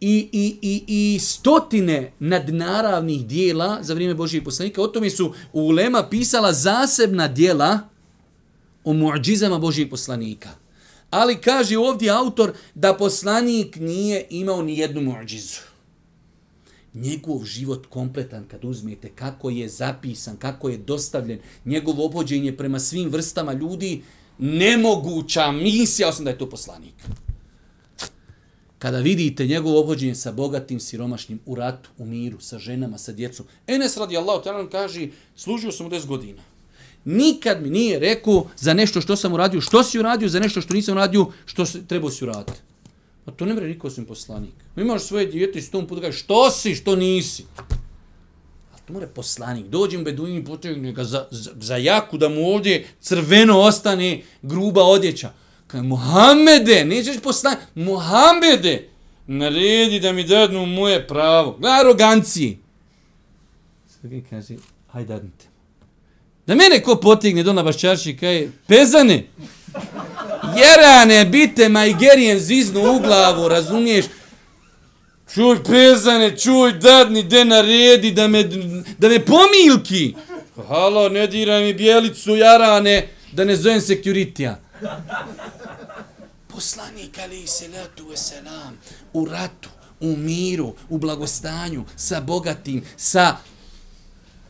i, i, i, i stotine nadnaravnih dijela za vrijeme Božijeg poslanika. O tome su u Ulema pisala zasebna dijela o muđizama Božijeg poslanika. Ali kaže ovdje autor da poslanik nije imao ni jednu muđizu. njegov život kompletan kad uzmete, kako je zapisan, kako je dostavljen, njegovo obhođenje prema svim vrstama ljudi, nemoguća misija, osim da je to poslanik. Kada vidite njegovo obhođenje sa bogatim, siromašnim, u ratu, u miru, sa ženama, sa djecom, Enes radi Allah, kaže, služio sam 10 godina. Nikad mi nije rekao za nešto što sam uradio, što si uradio, za nešto što nisam uradio, što se, trebao si uraditi. A to ne mre niko osim poslanik. Imaš svoje djete i s tom putu kaže, što si, što nisi. To mora poslanik. Dođem beduini, potegne ga za, za, za jaku da mu ovdje crveno ostane gruba odjeća. Kaj, Mohamede, nećeš poslanik, Mohamede, naredi da mi dadnu moje pravo. Gledaj aroganciji. Sve kaže, hajde dadnite. Da mene ko potigne do nabašćaši kaj, pezane, jerane, bite, majgerijen zviznu u glavu, razumiješ? Čuj, pezane, čuj, dadni, de naredi, da me, da me pomilki. Halo, ne diraj mi bijelicu, jarane, da ne zovem sekuritija. Poslanik, ali i salatu wasalam, u ratu, u miru, u blagostanju, sa bogatim, sa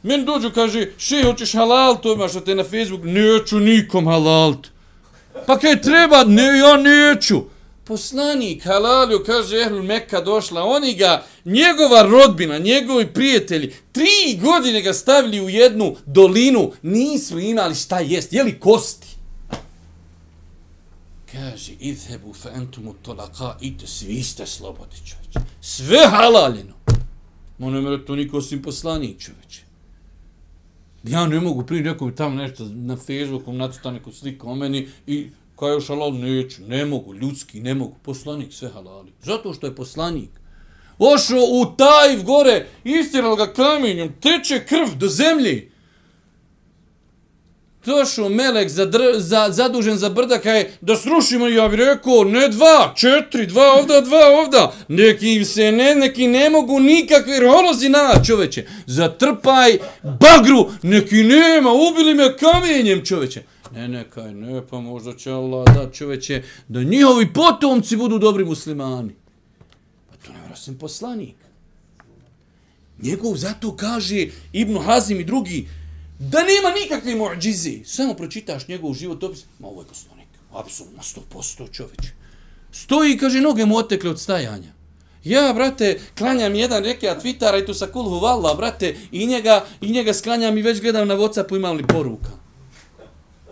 Meni dođu, kaže, še, hoćeš halal, to imaš te na Facebook, neću nikom halal. Pa kaj treba, ne, ja neću. Poslanik Halalju, kaže Ehlul Mekka došla, oni ga, njegova rodbina, njegovi prijatelji, tri godine ga stavili u jednu dolinu, nisu imali šta jest, jeli kosti. Kaže, idhebu fe entumu tolaka, ite, svi ste slobodi, čovječe. Sve halaljeno. Mo ne mre to niko osim poslanik, čovječe. Ja ne mogu prije nekom tamo nešto na Facebooku nacrta neku sliku o meni i Kaj još halal neću, ne mogu, ljudski, ne mogu, poslanik sve halali. Zato što je poslanik. Ošao u taj gore, istirao ga kamenjem, teče krv do zemlji došao melek za, dr, za, zadužen za brda, kaj da srušimo, ja bih rekao, ne dva, četiri, dva ovda, dva ovda, neki se ne, neki ne mogu nikakve rolozi na čoveče, zatrpaj bagru, neki nema, ubili me kamenjem čoveče. Ne, nekaj, ne, pa možda će Allah da čoveče, da njihovi potomci budu dobri muslimani. Pa to ne vrasim poslanik. Njegov zato kaže Ibn Hazim i drugi, da nema nikakve muđize, samo pročitaš njegov životopis. ma ovo je poslanik, apsolutno, sto posto čoveče. Stoji, kaže, noge mu otekle od stajanja. Ja, brate, klanjam jedan reke, a Twittera i tu sa kulhu valla, brate, i njega, i njega sklanjam i već gledam na Whatsappu imam li poruka.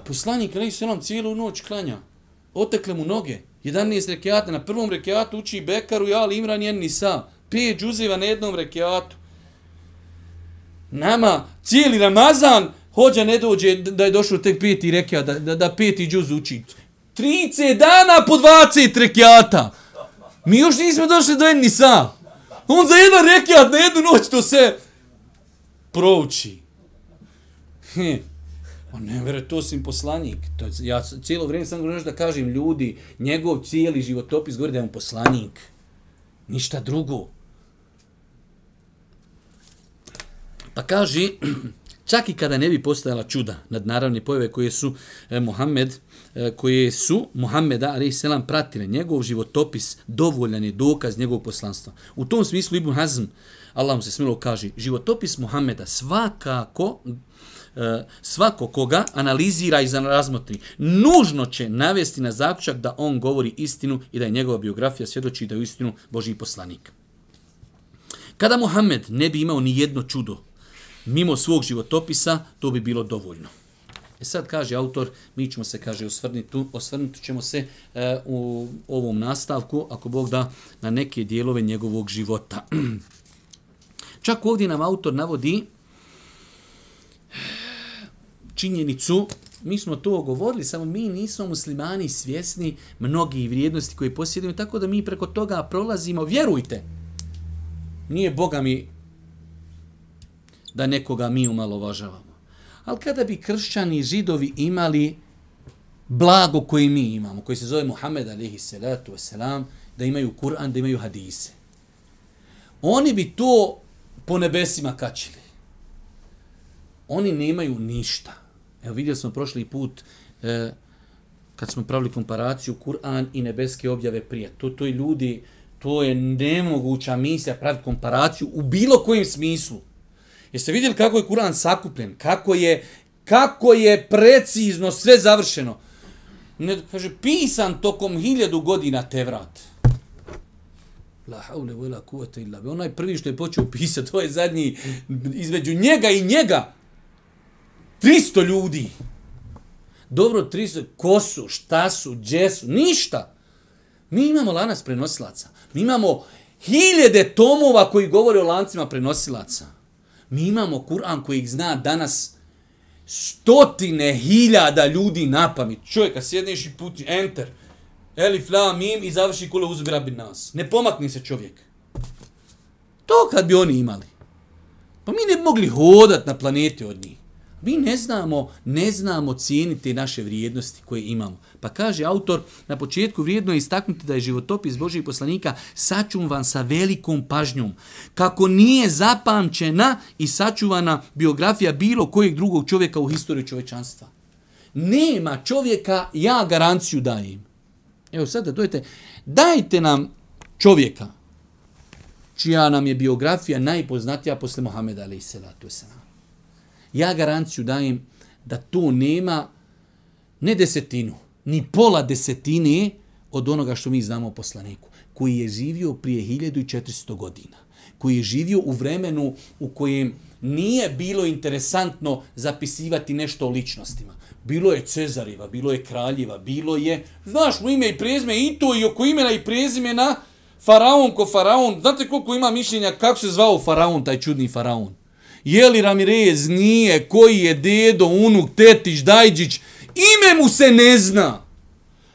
Poslanik, ali selam cijelu noć klanja. Otekle mu noge. 11 rekiata, na prvom rekiatu uči Bekaru, ja, Imran, Jen, nisa. Pet džuziva na jednom rekiatu nama cijeli Ramazan hođa ne dođe da je došao tek peti rekiat, da, da, da peti džuz uči. 30 dana po 20 rekiata. Mi još nismo došli do jedni. On za jedan rekiat na jednu noć to se prouči. On ne vere, to sam poslanik. To, ja cijelo vrijeme sam govorio da kažem ljudi, njegov cijeli životopis govori da je on poslanik. Ništa drugo. Pa kaže, čak i kada ne bi postojala čuda nad naravne pojave koje su eh, Muhammed, eh, koje su Mohameda, ali selam pratile, njegov životopis dovoljan je dokaz njegovog poslanstva. U tom smislu Ibn Hazm, Allah mu se smilo kaže, životopis Mohameda svakako E, svako koga analizira i razmotri, nužno će navesti na zaključak da on govori istinu i da je njegova biografija svjedoči da je istinu Božji poslanik. Kada Muhammed ne bi imao ni jedno čudo mimo svog životopisa, to bi bilo dovoljno. E sad kaže autor, mi ćemo se, kaže, osvrnuti, osvrnuti ćemo se e, u ovom nastavku, ako Bog da, na neke dijelove njegovog života. Čak ovdje nam autor navodi činjenicu, mi smo to govorili, samo mi nismo muslimani svjesni mnogi vrijednosti koje posjedimo, tako da mi preko toga prolazimo, vjerujte, nije Boga mi da nekoga mi umalovažavamo. Ali kada bi kršćani i židovi imali blago koje mi imamo, koji se zove Muhammed alihi salatu wasalam, da imaju Kur'an, da imaju hadise. Oni bi to po nebesima kačili. Oni nemaju ništa. Evo vidjeli smo prošli put e, kad smo pravili komparaciju Kur'an i nebeske objave prije. To, to je ljudi, to je nemoguća misija praviti komparaciju u bilo kojem smislu. Jeste vidjeli kako je Kur'an sakupljen, kako je, kako je precizno sve završeno. Ne, kaže, pisan tokom hiljadu godina te vrat. La haule vela kuvata illa. Onaj prvi što je počeo pisati, to je zadnji, između njega i njega, 300 ljudi. Dobro, 300, ko su, šta su, gdje su, ništa. Mi imamo lanas prenosilaca. Mi imamo hiljede tomova koji govore o lancima prenosilaca. Mi imamo Kur'an koji ih zna danas stotine hiljada ljudi na pamet. Čovjeka sjedneš i puti enter. Elif, la, mim i završi kule uzbira bin nas. Ne pomakni se čovjek. To kad bi oni imali. Pa mi ne bi mogli hodat na planeti od njih. Mi ne znamo, ne znamo cijeniti naše vrijednosti koje imamo. Pa kaže autor, na početku vrijedno je istaknuti da je životopis Božih poslanika sačuvan sa velikom pažnjom. Kako nije zapamćena i sačuvana biografija bilo kojeg drugog čovjeka u historiji čovečanstva. Nema čovjeka, ja garanciju dajem. Evo sada dojete, dajte nam čovjeka čija nam je biografija najpoznatija posle Mohameda alaih salatu wasalam. Ja garanciju dajem da to nema ne desetinu, ni pola desetine od onoga što mi znamo o poslaniku, koji je živio prije 1400 godina, koji je živio u vremenu u kojem nije bilo interesantno zapisivati nešto o ličnostima. Bilo je Cezareva, bilo je Kraljeva, bilo je, znaš mu ime i prezime, i to i oko imena i prezimena, Faraon ko Faraon, znate koliko ima mišljenja kako se zvao Faraon, taj čudni Faraon? Je li Ramirez, nije, koji je dedo, unuk, tetić, dajđić, ime mu se ne zna.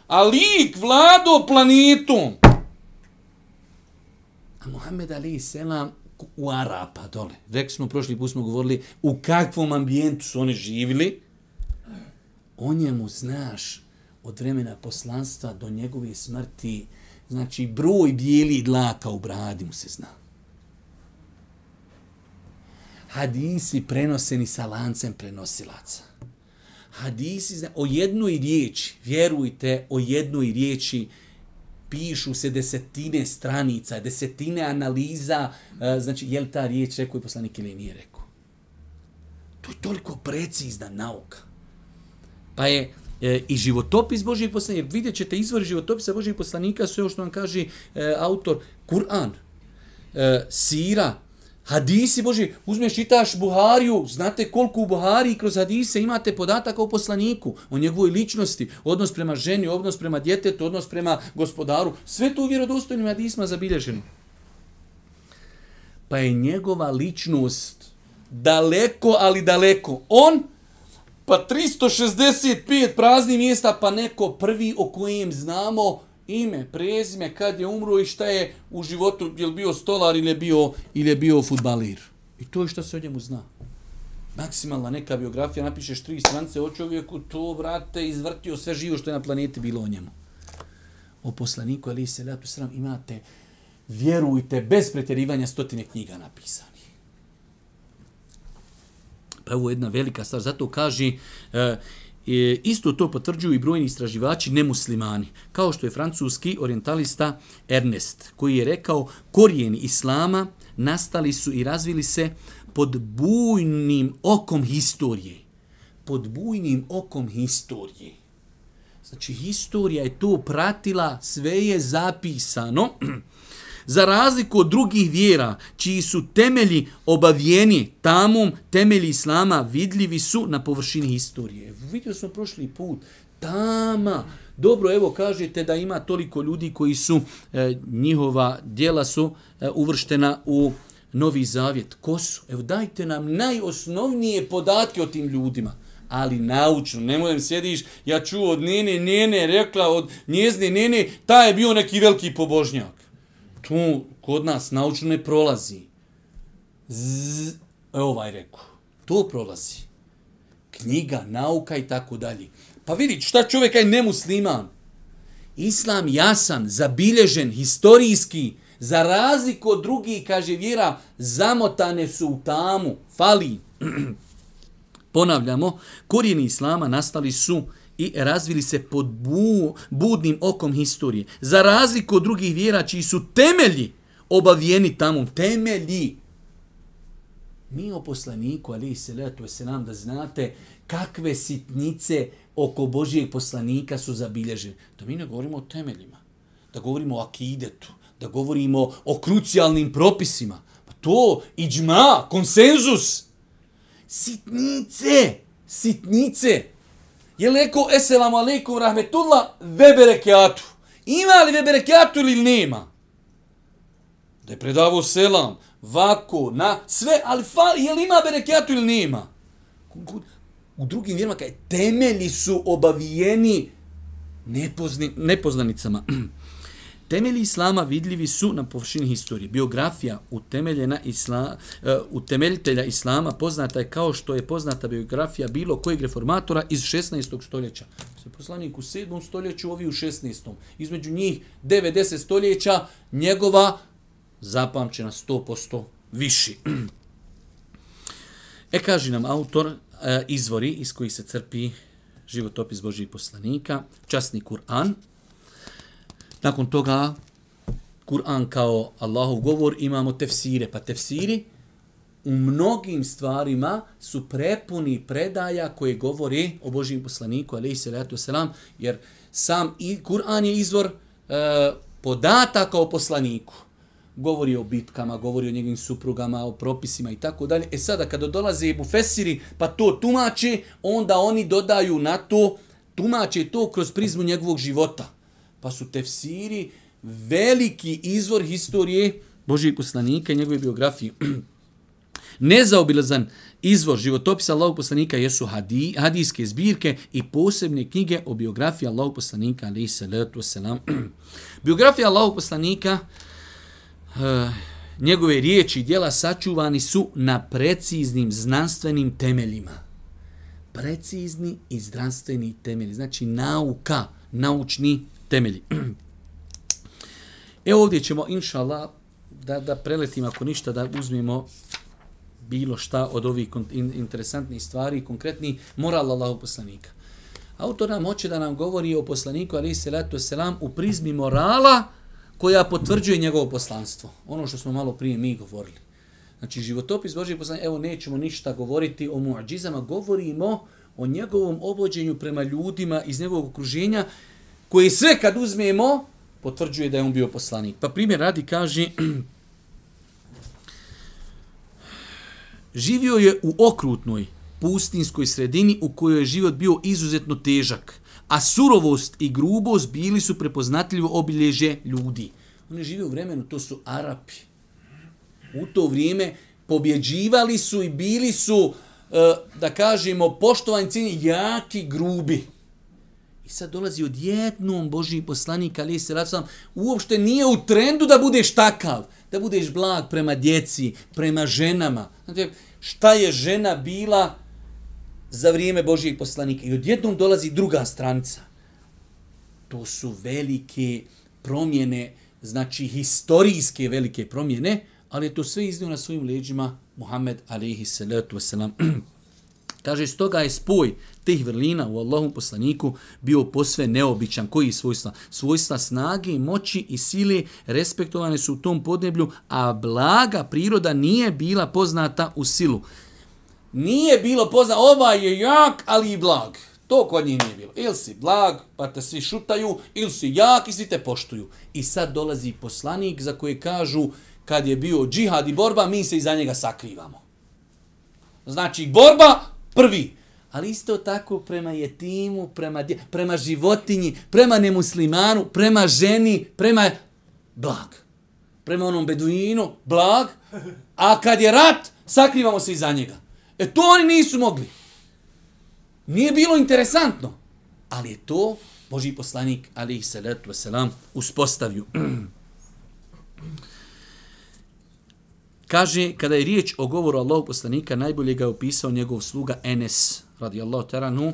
A lik vlado planetom. A Mohamed Ali Selam u Arapa dole. Rekli smo, prošli put smo govorili u kakvom ambijentu su oni živili. O njemu znaš od vremena poslanstva do njegove smrti, znači broj bijeli dlaka u bradi mu se zna hadisi prenoseni sa lancem prenosilaca. Hadisi zna, o jednoj riječi, vjerujte, o jednoj riječi pišu se desetine stranica, desetine analiza, e, znači je li ta riječ rekao i poslanik ili nije rekao. To je toliko precizna nauka. Pa je e, i životopis Božih poslanika, vidjet ćete izvori životopisa Božih poslanika, sve što vam kaže e, autor, Kur'an, e, Sira, Hadisi Bože, uzmeš čitaš Buhariju, znate koliko u Buhariji kroz hadise imate podataka o poslaniku, o njegovoj ličnosti, odnos prema ženi, odnos prema djetetu, odnos prema gospodaru, sve to u vjerodostojnim hadisima zabilježeno. Pa je njegova ličnost daleko, ali daleko. On, pa 365 praznih mjesta, pa neko prvi o kojem znamo, ime, prezime, kad je umro i šta je u životu, je li bio stolar ili je bio, ili je bio futbalir. I to je što se o njemu zna. Maksimalna neka biografija, napišeš tri strance o čovjeku, to, brate, izvrtio sve živo što je na planeti bilo o njemu. O poslaniku, ali se letu sram, imate, vjerujte, bez pretjerivanja stotine knjiga napisani. Pa ovo je jedna velika stvar, zato kaže, uh, E, isto to potvrđuju i brojni istraživači nemuslimani, kao što je francuski orientalista Ernest, koji je rekao korijeni islama nastali su i razvili se pod bujnim okom historije. Pod bujnim okom historije. Znači, historija je to pratila, sve je zapisano. Za razliku od drugih vjera, čiji su temelji obavijeni tamom, temelji islama vidljivi su na površini historije. Vidio smo prošli put, tama. Dobro, evo kažete da ima toliko ljudi koji su, e, njihova dijela su e, uvrštena u Novi Zavjet. Ko su? Evo dajte nam najosnovnije podatke o tim ljudima ali naučno, ne mojem sjediš, ja čuo od nene, nene, rekla od njezne nene, ta je bio neki veliki pobožnjak tu kod nas naučno ne prolazi. Z, evo ovaj reku. To prolazi. Knjiga, nauka i tako dalje. Pa vidi, šta čovjek je nemusliman? Islam jasan, zabilježen, historijski, za razliku od drugih, kaže vjera, zamotane su u tamu, fali. Ponavljamo, korijeni islama nastali su i razvili se pod bu, budnim okom historije. Za razliku od drugih vjera čiji su temelji obavijeni tamo, temelji. Mi o poslaniku, ali se letu se nam da znate kakve sitnice oko Božijeg poslanika su zabilježene. Da mi ne govorimo o temeljima, da govorimo o akidetu, da govorimo o krucijalnim propisima. Pa to, iđma, konsenzus, sitnice, sitnice. Je li rekao eselamu alaikum, rahmetullah, veberekeatu. Ima li veberekeatu ili nema? Da je predavao selam, vako, na, sve, ali fali, je li ima berekeatu ili nema? U drugim vjerima, kaj temelji su obavijeni nepozni, nepoznanicama. Temelji islama vidljivi su na površini historije. Biografija utemeljena isla, uh, utemeljitelja islama poznata je kao što je poznata biografija bilo kojeg reformatora iz 16. stoljeća. Se poslanik u 7. stoljeću, ovi u 16. Između njih 90 stoljeća njegova zapamćena 100% viši. E kaže nam autor uh, izvori iz kojih se crpi životopis Božih poslanika, časni Kur'an, Nakon toga, Kur'an kao Allahov govor, imamo tefsire. Pa tefsiri u mnogim stvarima su prepuni predaja koje govori o Božijem poslaniku, alaihi salatu wasalam, jer sam i Kur'an je izvor e, podataka o poslaniku. Govori o bitkama, govori o njegovim suprugama, o propisima i tako dalje. E sada, kada dolaze u Fesiri, pa to tumače, onda oni dodaju na to, tumače to kroz prizmu njegovog života pa su tefsiri veliki izvor historije Božijeg poslanika i njegove biografije. Nezaobilazan izvor životopisa Allahog poslanika jesu hadi, hadijske zbirke i posebne knjige o biografiji Allahog poslanika, ali salatu. Biografija Allahog poslanika, eh, njegove riječi i dijela sačuvani su na preciznim znanstvenim temeljima. Precizni i zdravstveni temelji, znači nauka, naučni temelji. Evo ovdje ćemo, inša Allah, da, da preletimo ako ništa, da uzmemo bilo šta od ovih interesantnih stvari, konkretni moral Allahu poslanika. Autor nam hoće da nam govori o poslaniku, ali se letu selam, u prizmi morala koja potvrđuje njegovo poslanstvo. Ono što smo malo prije mi govorili. Znači, životopis Božih poslanika, evo nećemo ništa govoriti o muadžizama, govorimo o njegovom obođenju prema ljudima iz njegovog okruženja, koji sve kad uzmemo, potvrđuje da je on bio poslanik. Pa primjer radi kaže, živio je u okrutnoj pustinskoj sredini u kojoj je život bio izuzetno težak, a surovost i grubost bili su prepoznatljivo obilježe ljudi. Oni žive u vremenu, to su Arapi. U to vrijeme pobjeđivali su i bili su, eh, da kažemo, poštovani jaki, grubi I sad dolazi od Boži poslanik, ali se racam, uopšte nije u trendu da budeš takav, da budeš blag prema djeci, prema ženama. Znate, šta je žena bila za vrijeme Božijeg poslanika? I odjednom dolazi druga stranica. To su velike promjene, znači historijske velike promjene, ali je to sve iznio na svojim leđima Muhammed alaihi salatu wasalam. Kaže, stoga je spoj tih vrlina u Allahom poslaniku bio posve neobičan. Koji svojstva? Svojstva snage, moći i sile respektovane su u tom podneblju, a blaga priroda nije bila poznata u silu. Nije bilo poznata, ovaj je jak, ali i blag. To kod njih nije bilo. Ili si blag, pa te svi šutaju, ili si jak i svi te poštuju. I sad dolazi poslanik za koje kažu, kad je bio džihad i borba, mi se iza njega sakrivamo. Znači, borba, prvi. Ali isto tako prema jetimu, prema, dje, prema životinji, prema nemuslimanu, prema ženi, prema blag. Prema onom beduinu, blag. A kad je rat, sakrivamo se iza njega. E to oni nisu mogli. Nije bilo interesantno. Ali je to Boži poslanik, ali ih salatu wasalam, uspostavio. Kaže, kada je riječ o govoru Allahog poslanika, najbolje ga je opisao njegov sluga Enes, radijallahu taranu,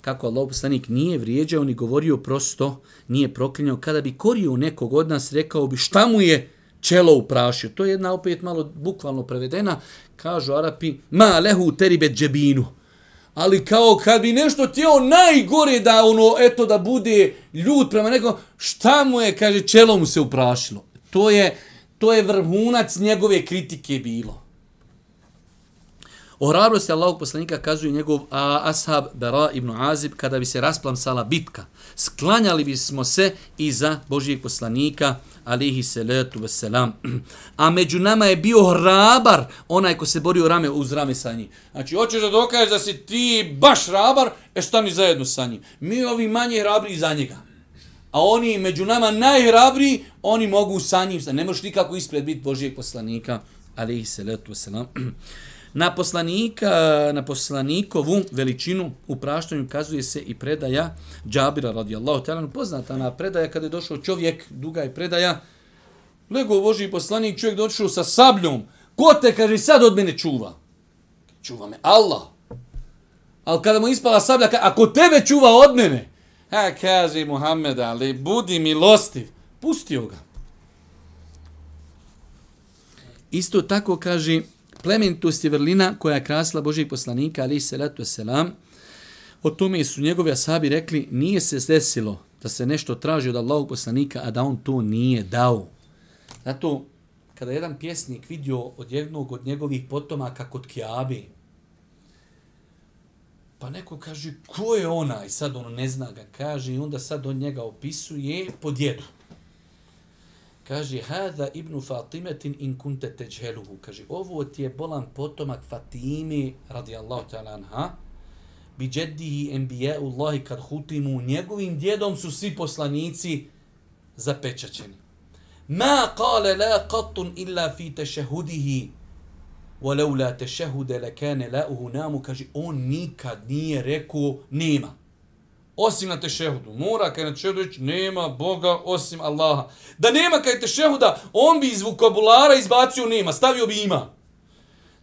kako Allahog poslanik nije vrijeđao ni govorio prosto, nije proklinjao. Kada bi korio nekog od nas, rekao bi šta mu je čelo uprašio. To je jedna opet malo bukvalno prevedena. Kažu Arapi, ma lehu teribe džebinu. Ali kao kad bi nešto tijelo najgore da ono, eto da bude ljud prema nekom, šta mu je, kaže, čelo mu se uprašilo. To je, to je vrhunac njegove kritike bilo. O hrabrosti Allahog poslanika kazuje njegov a, ashab Bera ibn Azib kada bi se rasplamsala bitka. Sklanjali bismo se iza Božijeg poslanika alihi salatu wasalam. A među nama je bio hrabar onaj ko se borio rame uz rame sa njim. Znači, hoćeš da dokažeš da si ti baš hrabar, e stani zajedno sa njim. Mi ovi manje hrabri za njega. A oni među nama najhrabri, oni mogu sa njim. Ne možeš nikako ispred biti Božijeg poslanika alaihi salatu wasalam. Na poslanika, na poslanikovu veličinu u praštanju kazuje se i predaja Džabira radijallahu ta'ala. Ono, poznata na predaja kada je došao čovjek, duga je predaja, lego Božiji poslanik, čovjek došao sa sabljom. Ko te, kaže, sad od mene čuva? Čuva me Allah. Ali kada mu ispala sablja, kaže, ako tebe čuva od mene, ha, kaže Muhammed, ali budi milostiv. Pustio ga. Isto tako kaže plemenitost je vrlina koja je krasila Božih poslanika, ali se letu selam. O tome su njegovi asabi rekli, nije se desilo da se nešto traži od Allahog poslanika, a da on to nije dao. Zato, kada jedan pjesnik vidio od jednog od njegovih potomaka kod Kiabi, pa neko kaže, ko je ona? I sad ono ne zna ga, kaže, i onda sad on njega opisuje po djedu. Kaže, hada ibnu Fatimetin in kunte teđheluhu. Kaže, ovo ti je bolan potomak Fatimi, radijallahu ta'ala anha, bi džeddihi enbijeu Allahi kad hutimu, njegovim djedom su svi poslanici zapečačeni. Ma kale la qattun illa fi tešehudihi, وَلَوْلَا تَشَهُدَ لَكَانَ lekane نَامُ kaže, on nikad nije rekao nema. Osim na tešehudu. Mora kaj na tešehudu reći, nema Boga osim Allaha. Da nema kaj tešehuda, on bi iz vokabulara izbacio nema, stavio bi ima.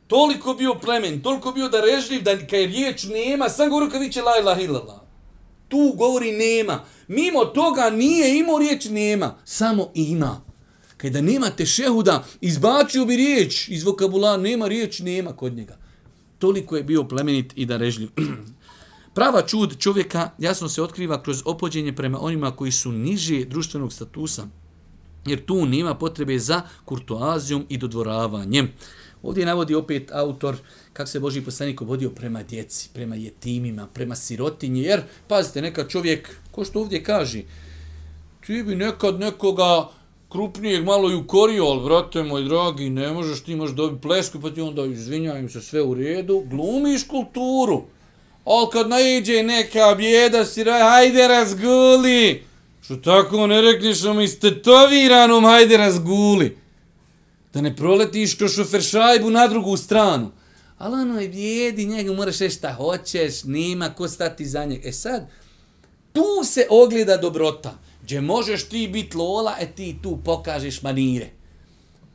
Toliko bio plemen, toliko bio da režljiv, da kaj riječ nema, sam govorio kad viće la ilaha illallah. Tu govori nema. Mimo toga nije imao riječ nema, samo ima. Kada nema tešehuda, izbacio bi riječ iz vokabulara, nema riječ, nema kod njega. Toliko je bio plemenit i da režljiv. Prava čud čovjeka jasno se otkriva kroz opođenje prema onima koji su niže društvenog statusa, jer tu nema potrebe za kurtoazijom i dodvoravanjem. Ovdje navodi opet autor kako se Boži poslanik obodio prema djeci, prema jetimima, prema sirotinji, jer, pazite, neka čovjek, ko što ovdje kaže, ti bi nekad nekoga krupnijeg malo i ukorio, ali, brate moj dragi, ne možeš, ti možeš dobiti plesku, pa ti onda izvinjavim se sve u redu, glumiš kulturu. Ali kad naiđe neka bjeda, si raj, hajde razguli. Što tako ne rekneš om istetoviranom, hajde razguli. Da ne proletiš kroz šofer šajbu na drugu stranu. Ali ono je bjedi, njega moraš reći šta hoćeš, nema ko stati za njeg. E sad, tu se ogleda dobrota. Gdje možeš ti biti lola, e ti tu pokažeš manire.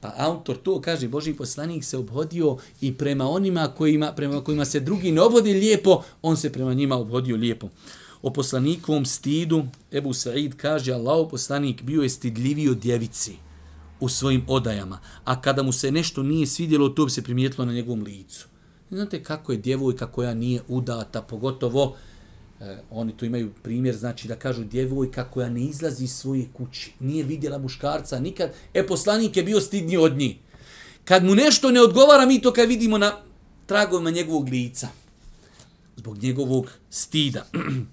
Pa autor to kaže, Boži poslanik se obhodio i prema onima kojima, prema kojima se drugi ne obhodi lijepo, on se prema njima obhodio lijepo. O poslanikovom stidu, Ebu Sa'id kaže, Allah poslanik bio je stidljiviji od djevici u svojim odajama, a kada mu se nešto nije svidjelo, to bi se primijetilo na njegovom licu. Znate kako je djevojka koja nije udata, pogotovo E, oni tu imaju primjer, znači da kažu djevojka koja ne izlazi iz svoje kući, nije vidjela muškarca nikad, e poslanik je bio stidni od njih. Kad mu nešto ne odgovara, mi to kad vidimo na tragovima njegovog lica. Zbog njegovog stida.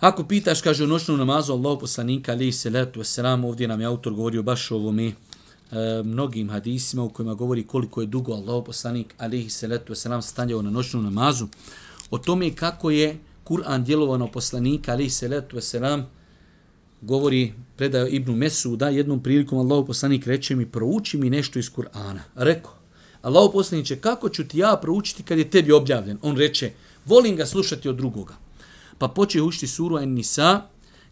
Ako pitaš, kaže u noćnom namazu Allah poslanika, ali i salatu wasalam, ovdje nam je autor govorio baš o ovome, e, mnogim hadisima u kojima govori koliko je dugo Allah poslanik alihi salatu wasalam stanjao na noćnu namazu. O tome kako je Kur'an djelovano poslanika alihi salatu wasalam govori predao Ibnu Mesuda jednom prilikom Allah poslanik reče mi prouči mi nešto iz Kur'ana. Reko, Allah poslaniće kako ću ti ja proučiti kad je tebi objavljen? On reče, volim ga slušati od drugoga. Pa počeo učiti suru En-Nisa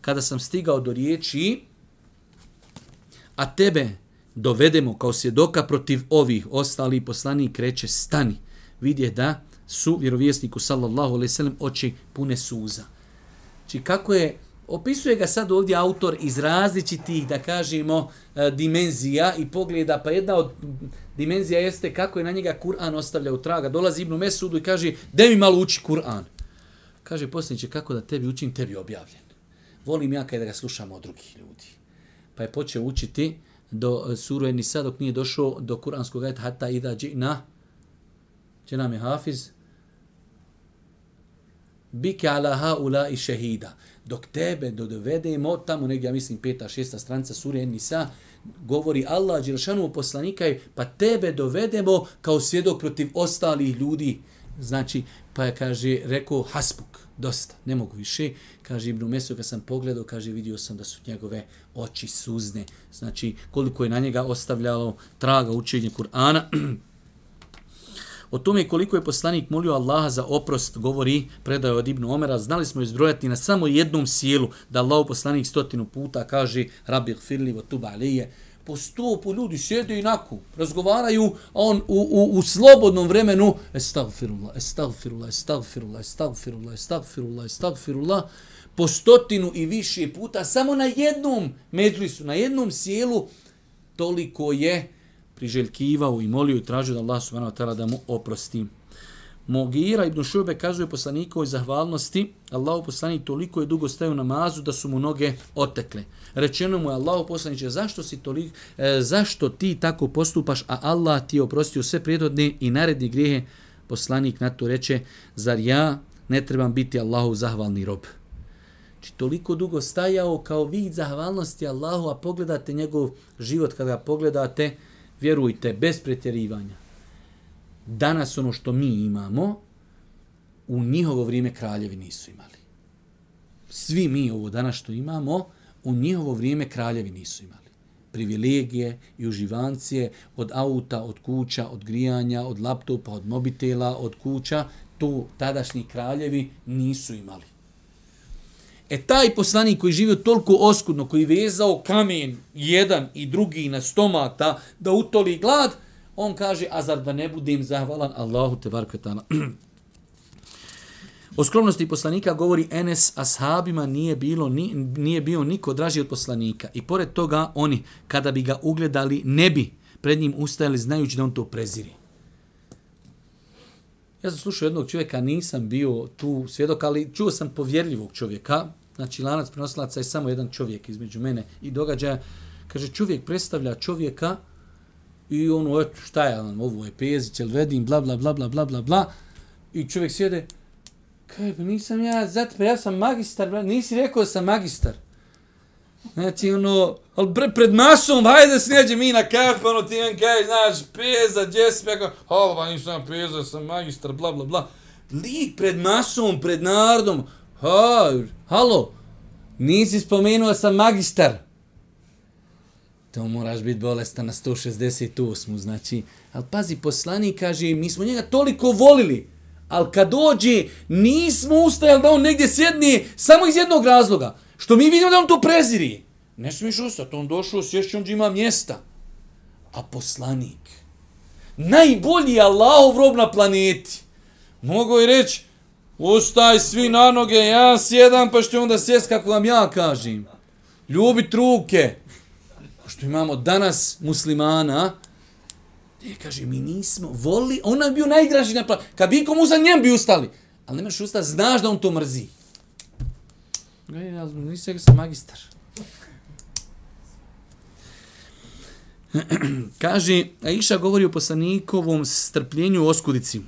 kada sam stigao do riječi a tebe dovedemo kao svjedoka protiv ovih ostali poslanik reče stani vidje da su vjerovjesniku sallallahu alejhi ve sellem oči pune suza. Či kako je Opisuje ga sad ovdje autor iz različitih, da kažemo, e, dimenzija i pogleda, pa jedna od dimenzija jeste kako je na njega Kur'an ostavlja u traga. Dolazi Ibnu Mesudu i kaže, de mi malo uči Kur'an. Kaže posljedniče, kako da tebi učim, tebi objavljen. Volim ja kada ga slušamo od drugih ljudi. Pa je počeo učiti do e, sure Nisa dok nije došao do kuranskog ajta hatta idha džina će nam je hafiz bike ala haula i šehida. Dok tebe dovedemo tamo negdje ja mislim peta šesta stranca sure Nisa, govori Allah Đelšanu poslanika pa tebe dovedemo kao svjedok protiv ostalih ljudi. Znači pa je kaže rekao hasbuk dosta ne mogu više kaže Ibn Mesu kad sam pogledao kaže vidio sam da su njegove oči suzne. Znači koliko je na njega ostavljalo traga učenje Kur'ana. O tome koliko je poslanik molio Allaha za oprost, govori predaje od Ibnu Omera, znali smo izbrojati na samo jednom sjelu da Allah poslanik stotinu puta kaže Rabbi gfirli wa tuba alije, po stopu ljudi sjede inako, razgovaraju, a on u, u, u slobodnom vremenu estagfirullah, estagfirullah, estagfirullah, estagfirullah, estagfirullah, estagfirullah, po stotinu i više puta, samo na jednom medlisu, na jednom sjelu, toliko je priželjkivao i molio i tražio da Allah subhanahu wa ta'ala da mu oprosti. Mogira ibn Šube kazuje poslanikovoj zahvalnosti, Allahu poslanik toliko je dugo stajao namazu da su mu noge otekle. Rečeno mu je Allahu poslaniče, zašto, si toliko, e, zašto ti tako postupaš, a Allah ti je oprostio sve prijedodne i naredne grijehe, poslanik na to reče, zar ja ne trebam biti Allahu zahvalni rob? Či toliko dugo stajao kao vid zahvalnosti Allahu, a pogledate njegov život kada ga pogledate, vjerujte, bez pretjerivanja, danas ono što mi imamo, u njihovo vrijeme kraljevi nisu imali. Svi mi ovo danas što imamo, u njihovo vrijeme kraljevi nisu imali. Privilegije i uživancije od auta, od kuća, od grijanja, od laptopa, od mobitela, od kuća, to tadašnji kraljevi nisu imali. E taj poslanik koji živio toliko oskudno, koji vezao kamen jedan i drugi na stomata da utoli glad, on kaže, a zar da ne budem zahvalan Allahu te barkvetana. O skromnosti poslanika govori Enes ashabima nije bilo ni, nije bio niko draži od poslanika i pored toga oni kada bi ga ugledali ne bi pred njim ustajali znajući da on to preziri. Ja sam slušao jednog čovjeka, nisam bio tu svjedok, ali čuo sam povjerljivog čovjeka, znači lanac prenosilaca je samo jedan čovjek između mene i događaja. Kaže, čovjek predstavlja čovjeka i ono, eto, šta je on, ovo je Pezić, jel vedim, bla, bla, bla, bla, bla, bla, bla. I čovjek sjede, kaj, pa nisam ja, zato, pa ja sam magistar, bla, nisi rekao da sam magistar. Znači, ono, ali pre, pred masom, hajde da snijeđe mi na kafe, ono, ti jedan kaj, znaš, Peza, gdje si, ja kao, pa nisam Peza, sam magistar, bla, bla, bla. Lik pred masom, pred narodom, Ha, halo, nisi spomenuo sam magistar. To moraš biti bolestan na 168. Znači, ali pazi, poslanik kaže, mi smo njega toliko volili, ali kad dođe, nismo ustajali da on negdje sjedne, samo iz jednog razloga. Što mi vidimo da on to preziri. Ne smiješ ustati, on došao, sješće on ima mjesta. A poslanik, najbolji Allahov rob na planeti, mogu je reći, Ustaj svi na noge, ja sjedam, pa što onda sjest kako vam ja kažem. Ljubit ruke. Što imamo danas muslimana, Ne, kaže, mi nismo voli, on nam bio najdraži na planu. Kad bi komu za njem bi ustali. Ali nemaš usta, znaš da on to mrzi. Gledaj, ja nisam sam magistar. kaže, Aisha govori o poslanikovom strpljenju u oskudici.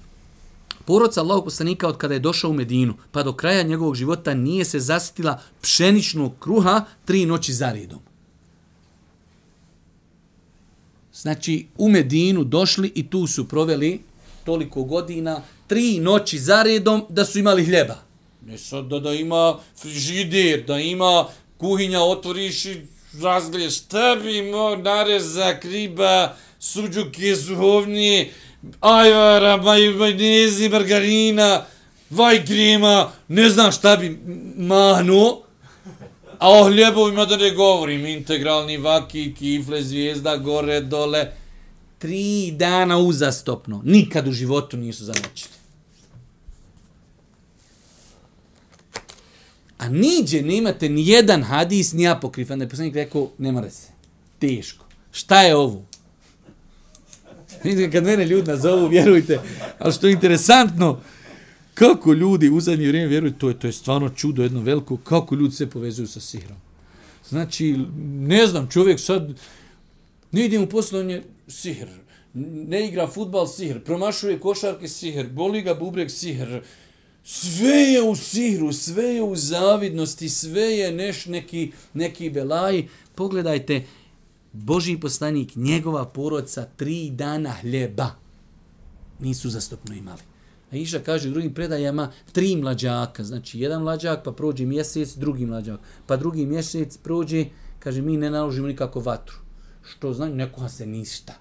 Poroca Allahog poslanika od kada je došao u Medinu, pa do kraja njegovog života nije se zasitila pšeničnog kruha tri noći za redom. Znači, u Medinu došli i tu su proveli toliko godina, tri noći za redom da su imali hljeba. Ne sad da, da ima frižider, da ima kuhinja, otvoriš i razgledeš, tebi bi mo narezak, riba, suđuke, zuhovni, ajvara, maj, majnezi, margarina, vaj krema, ne znam šta bi mano, Ah, a o hljebovima da ne govorim, integralni vaki, kifle, zvijezda, gore, dole, tri dana uzastopno, nikad u životu nisu zamoćili. A niđe nemate ni jedan hadis, ni apokrifan, da je poslanik rekao, ne mora se. Teško. Šta je ovo? Kad mene ljudi nazovu, vjerujte, ali što je interesantno, kako ljudi u zadnje vrijeme vjeruju, to je, to je stvarno čudo jedno veliko, kako ljudi se povezuju sa sihrom. Znači, ne znam, čovjek sad, ne ide u poslovanje, sihr, ne igra futbal, sihr, promašuje košarke, sihr, boli ga bubreg, sihr, sve je u sihru, sve je u zavidnosti, sve je neš neki, neki belaj. Pogledajte, Boži poslanik, njegova porodca, tri dana hljeba nisu zastupno imali. A Iša kaže u drugim predajama tri mlađaka, znači jedan mlađak, pa prođe mjesec, drugi mlađak, pa drugi mjesec prođe, kaže mi ne naložimo nikako vatru. Što znači, nekoha se ništa.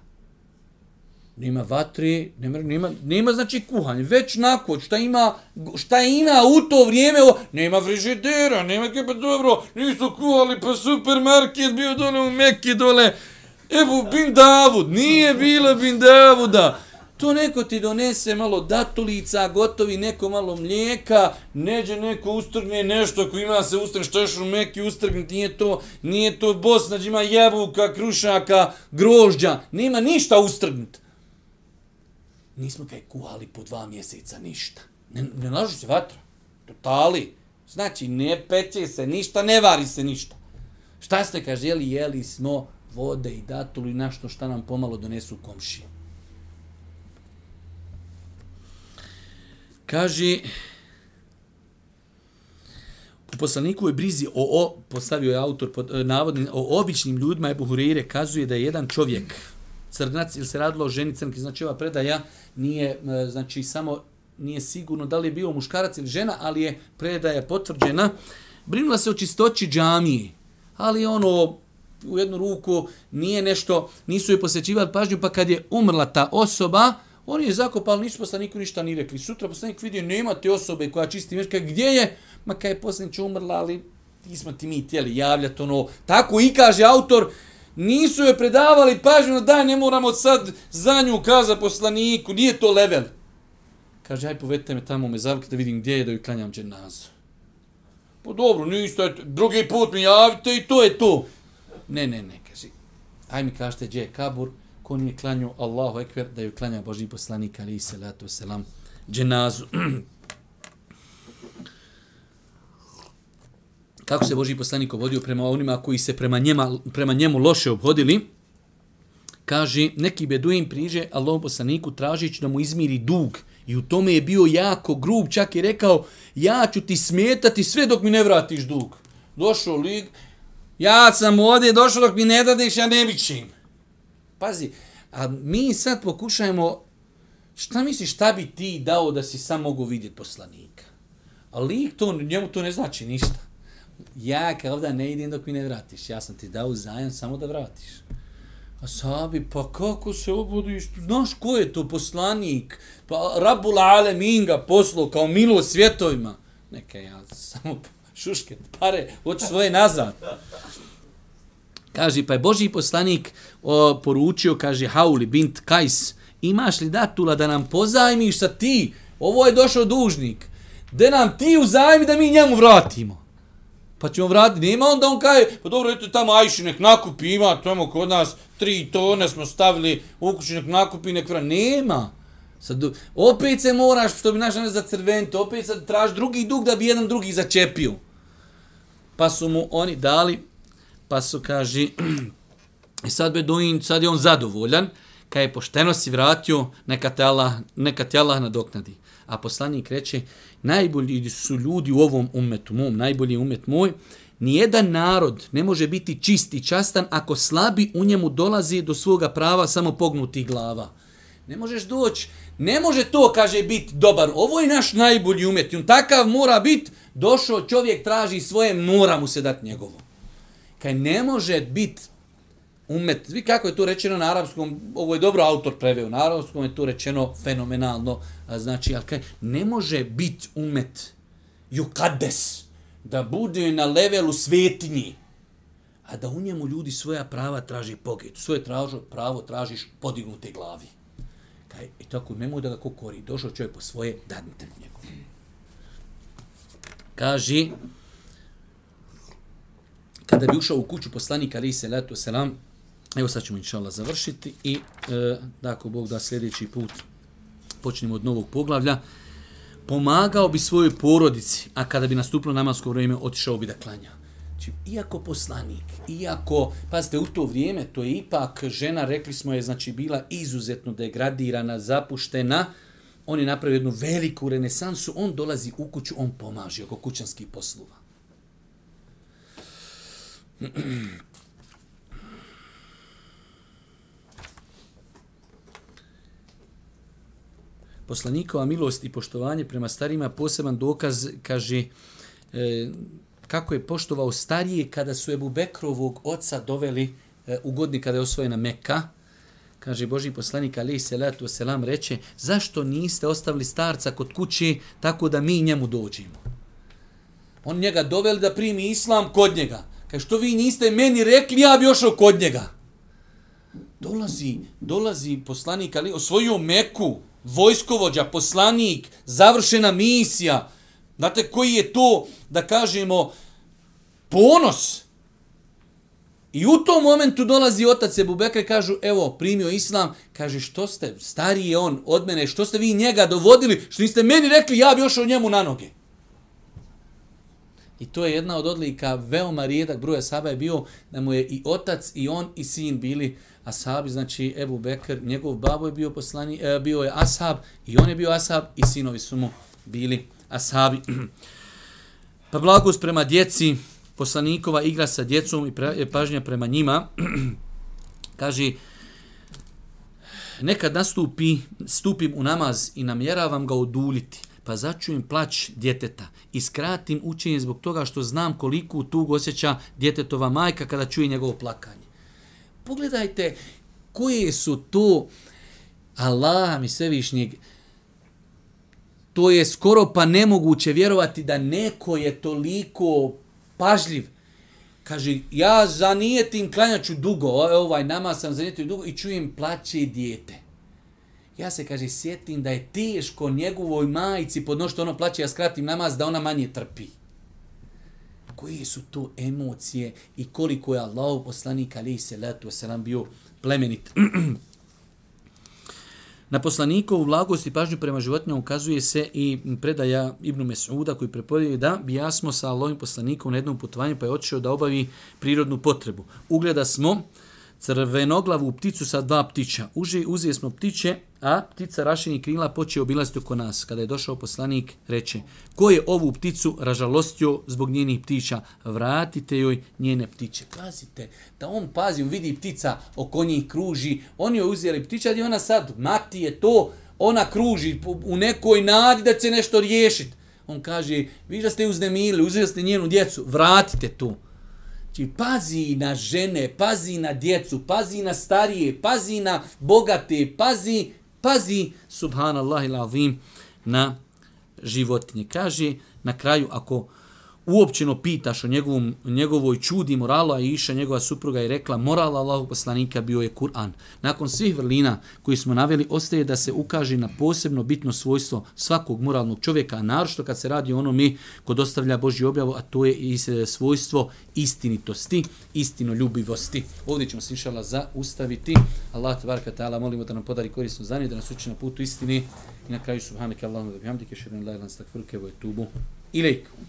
Nema vatri, nema, nema, nema znači kuhanje, već nakon, šta ima, šta ima u to vrijeme, o, nema frižidera, nema kepa, dobro, nisu kuhali, pa supermarket bio dole u Mekke dole, evo bin Davud, nije bilo bin Davuda, to neko ti donese malo datulica, gotovi neko malo mlijeka, neđe neko ustrgne nešto ko ima se ustrgne, što još u meki ustrgnuti, nije to, nije to bos, znači ima jabuka, krušaka, grožđa, nema ništa ustrgnut. nismo kaj kuhali po dva mjeseca ništa. Ne, ne lažu se vatra. Totali. Znači, ne peče se ništa, ne vari se ništa. Šta ste kaže, jeli, jeli smo vode i datulu i našto šta nam pomalo donesu komši. Kaže, u poslaniku je brizi o, o postavio je autor pod, e, navodni, o običnim ljudima Ebu Hureyre kazuje da je jedan čovjek, crnac ili se radilo o ženi crnki, znači ova predaja nije, e, znači samo nije sigurno da li je bio muškarac ili žena, ali je predaja potvrđena. Brinula se o čistoći džamije, ali ono u jednu ruku nije nešto, nisu je posjećivali pažnju, pa kad je umrla ta osoba, oni je zakopali, nisu poslaniku ništa ni rekli. Sutra poslanik vidio, nema te osobe koja čisti meška, gdje je? Ma kaj je poslanik umrla, ali nismo ti mi tijeli javljati ono. Tako i kaže autor, nisu je predavali pažnju, daj, ne moramo sad za nju kaza poslaniku, nije to level. Kaže, aj povedite me tamo u zavke da vidim gdje je da joj klanjam dženazu. Pa dobro, niste, drugi put mi javite i to je to. Ne, ne, ne, kaže. Aj mi kažete gdje je kabur, ko nije klanju Allahu ekver, da ju klanja Boži poslanik, ali i salatu selam, dženazu. kako se Boži poslanik vodio prema onima koji se prema, njema, prema njemu loše obhodili, kaže, neki beduin priže Allahom poslaniku tražić da mu izmiri dug. I u tome je bio jako grub, čak je rekao, ja ću ti smetati sve dok mi ne vratiš dug. Došao lig, ja sam ovdje došao dok mi ne dadeš, ja ne bićim. Pazi, a mi sad pokušajmo, šta misliš, šta bi ti dao da si sam mogu vidjeti poslanika? A lik to, njemu to ne znači ništa ja kao da ne idem dok mi ne vratiš. Ja sam ti dao zajam samo da vratiš. A sabi, pa kako se obudiš? Znaš ko je to poslanik? Pa Rabul Alemin ga poslao kao milo svjetovima. Neka ja samo šuške, pare, hoću svoje nazad. Kaže, pa je Boži poslanik o, poručio, kaže, Hauli bint Kajs, imaš li datula da nam pozajmiš sa ti? Ovo je došao dužnik. Da nam ti uzajmi da mi njemu vratimo pa ćemo vratiti. Nema onda on kaže, pa dobro, eto tamo Ajši nek nakupi, ima tamo kod nas tri tone smo stavili u kuću nek nakupi, nek vrati. Nema. Sad, opet se moraš, što bi naš za crvento, opet sad traži drugi dug da bi jedan drugi začepio. Pa su mu oni dali, pa su kaže, i sad Beduin, sad je on zadovoljan, kad je pošteno si vratio, neka te Allah, neka te Allah nadoknadi. A poslanik reče, najbolji su ljudi u ovom umetu, mom, najbolji umet moj, nijedan narod ne može biti čist i častan ako slabi u njemu dolazi do svoga prava samo pognuti glava. Ne možeš doći, ne može to, kaže, biti dobar. Ovo je naš najbolji umet. On takav mora biti, došao čovjek, traži svoje, mora mu se dati njegovo. Kaj ne može biti umet, vi kako je to rečeno na arapskom, ovo je dobro autor preveo, na arapskom je to rečeno fenomenalno, znači, ali kaj, ne može biti umet jukades, da bude na levelu svetinji, a da u njemu ljudi svoja prava traži pogijet, svoje tražo, pravo tražiš podignute glavi. Kaj, I tako, nemoj da ga kokori, došao čovjek po svoje, dadnite mu njegov. Kaži, kada bi ušao u kuću poslanika Ali se letu selam, evo sad ćemo inshallah završiti i e, da ako Bog da sljedeći put počnemo od novog poglavlja, pomagao bi svojoj porodici, a kada bi nastupilo namasko vrijeme, otišao bi da klanja. Znači, iako poslanik, iako, pazite, u to vrijeme, to je ipak žena, rekli smo je, znači, bila izuzetno degradirana, zapuštena, on je napravio jednu veliku renesansu, on dolazi u kuću, on pomaže oko kućanskih poslova. Poslanikova milost i poštovanje prema starima poseban dokaz, kaže, e, kako je poštovao starije kada su Ebu Bekrovog oca doveli e, u godini kada je osvojena Mekka. Kaže Boži poslanik Ali Selatu Selam reče, zašto niste ostavili starca kod kući tako da mi njemu dođemo? On njega doveli da primi islam kod njega. Kaj što vi niste meni rekli, ja bi ošao kod njega. Dolazi, dolazi poslanik Ali, osvojio Meku, vojskovođa, poslanik, završena misija. Znate koji je to, da kažemo, ponos. I u tom momentu dolazi otac Ebu Bekra i kažu, evo, primio islam. Kaže, što ste, stariji je on od mene, što ste vi njega dovodili, što niste meni rekli, ja bi ošao njemu na noge. I to je jedna od odlika, veoma rijedak broj Asaba je bio da mu je i otac i on i sin bili Asabi, znači Ebu Bekr, njegov babo je bio poslani, e, bio je ashab i on je bio ashab i sinovi su mu bili Asabi. pa blagost prema djeci, poslanikova igra sa djecom i pre, e, pažnja prema njima, kaže, nekad nastupi, stupim u namaz i namjeravam ga oduljiti pa začujem plać djeteta i skratim učenje zbog toga što znam koliku tugu osjeća djetetova majka kada čuje njegovo plakanje. Pogledajte koje su to Allah mi svevišnjeg to je skoro pa nemoguće vjerovati da neko je toliko pažljiv. Kaže, ja zanijetim klanjaću dugo, ovaj, ovaj nama sam zanijetio dugo i čujem plaće dijete. Ja se, kaže, sjetim da je teško njegovoj majici podnošti ono plaće, ja skratim namaz da ona manje trpi. Koje su to emocije i koliko je Allah poslanik ali se letu se nam bio plemenit. Na poslanikovu vlagost i pažnju prema životinjama ukazuje se i predaja Ibnu Mesuda koji prepodio da bi ja smo sa Allahim poslanikom na jednom putovanju pa je otišao da obavi prirodnu potrebu. Ugleda smo crvenoglavu pticu sa dva ptića. Uže, uzije smo ptiće, a ptica rašenje krila počeo obilaziti oko nas. Kada je došao poslanik, reče, ko je ovu pticu ražalostio zbog njenih ptića? Vratite joj njene ptiće. Pazite, da on pazi, on vidi ptica oko njih kruži, oni joj uzeli ptića, i ona sad, mati je to, ona kruži u nekoj nadi da će nešto riješiti. On kaže, vi da ste uznemili, uzeli ste njenu djecu, vratite tu. Znači, pazi na žene, pazi na djecu, pazi na starije, pazi na bogate, pazi, pazi, subhanallah il na životinje. Kaže, na kraju, ako uopćeno pitaš o njegovom, njegovoj čudi morala i iša njegova supruga je rekla, moral Allahog poslanika bio je Kur'an. Nakon svih vrlina koji smo naveli, ostaje da se ukaže na posebno bitno svojstvo svakog moralnog čovjeka, a naročito kad se radi o onome kod ostavlja Božju objavu, a to je i e, svojstvo istinitosti, istinoljubivosti. Ovdje ćemo se inšala zaustaviti. Allah, te tvarka ta'ala, molimo da nam podari korisno znanje, da nas uči na putu istini i na kraju subhanaka Allahumma da bihamdike, šerin lajlan stakfurke, vojtubu. Ilaikum.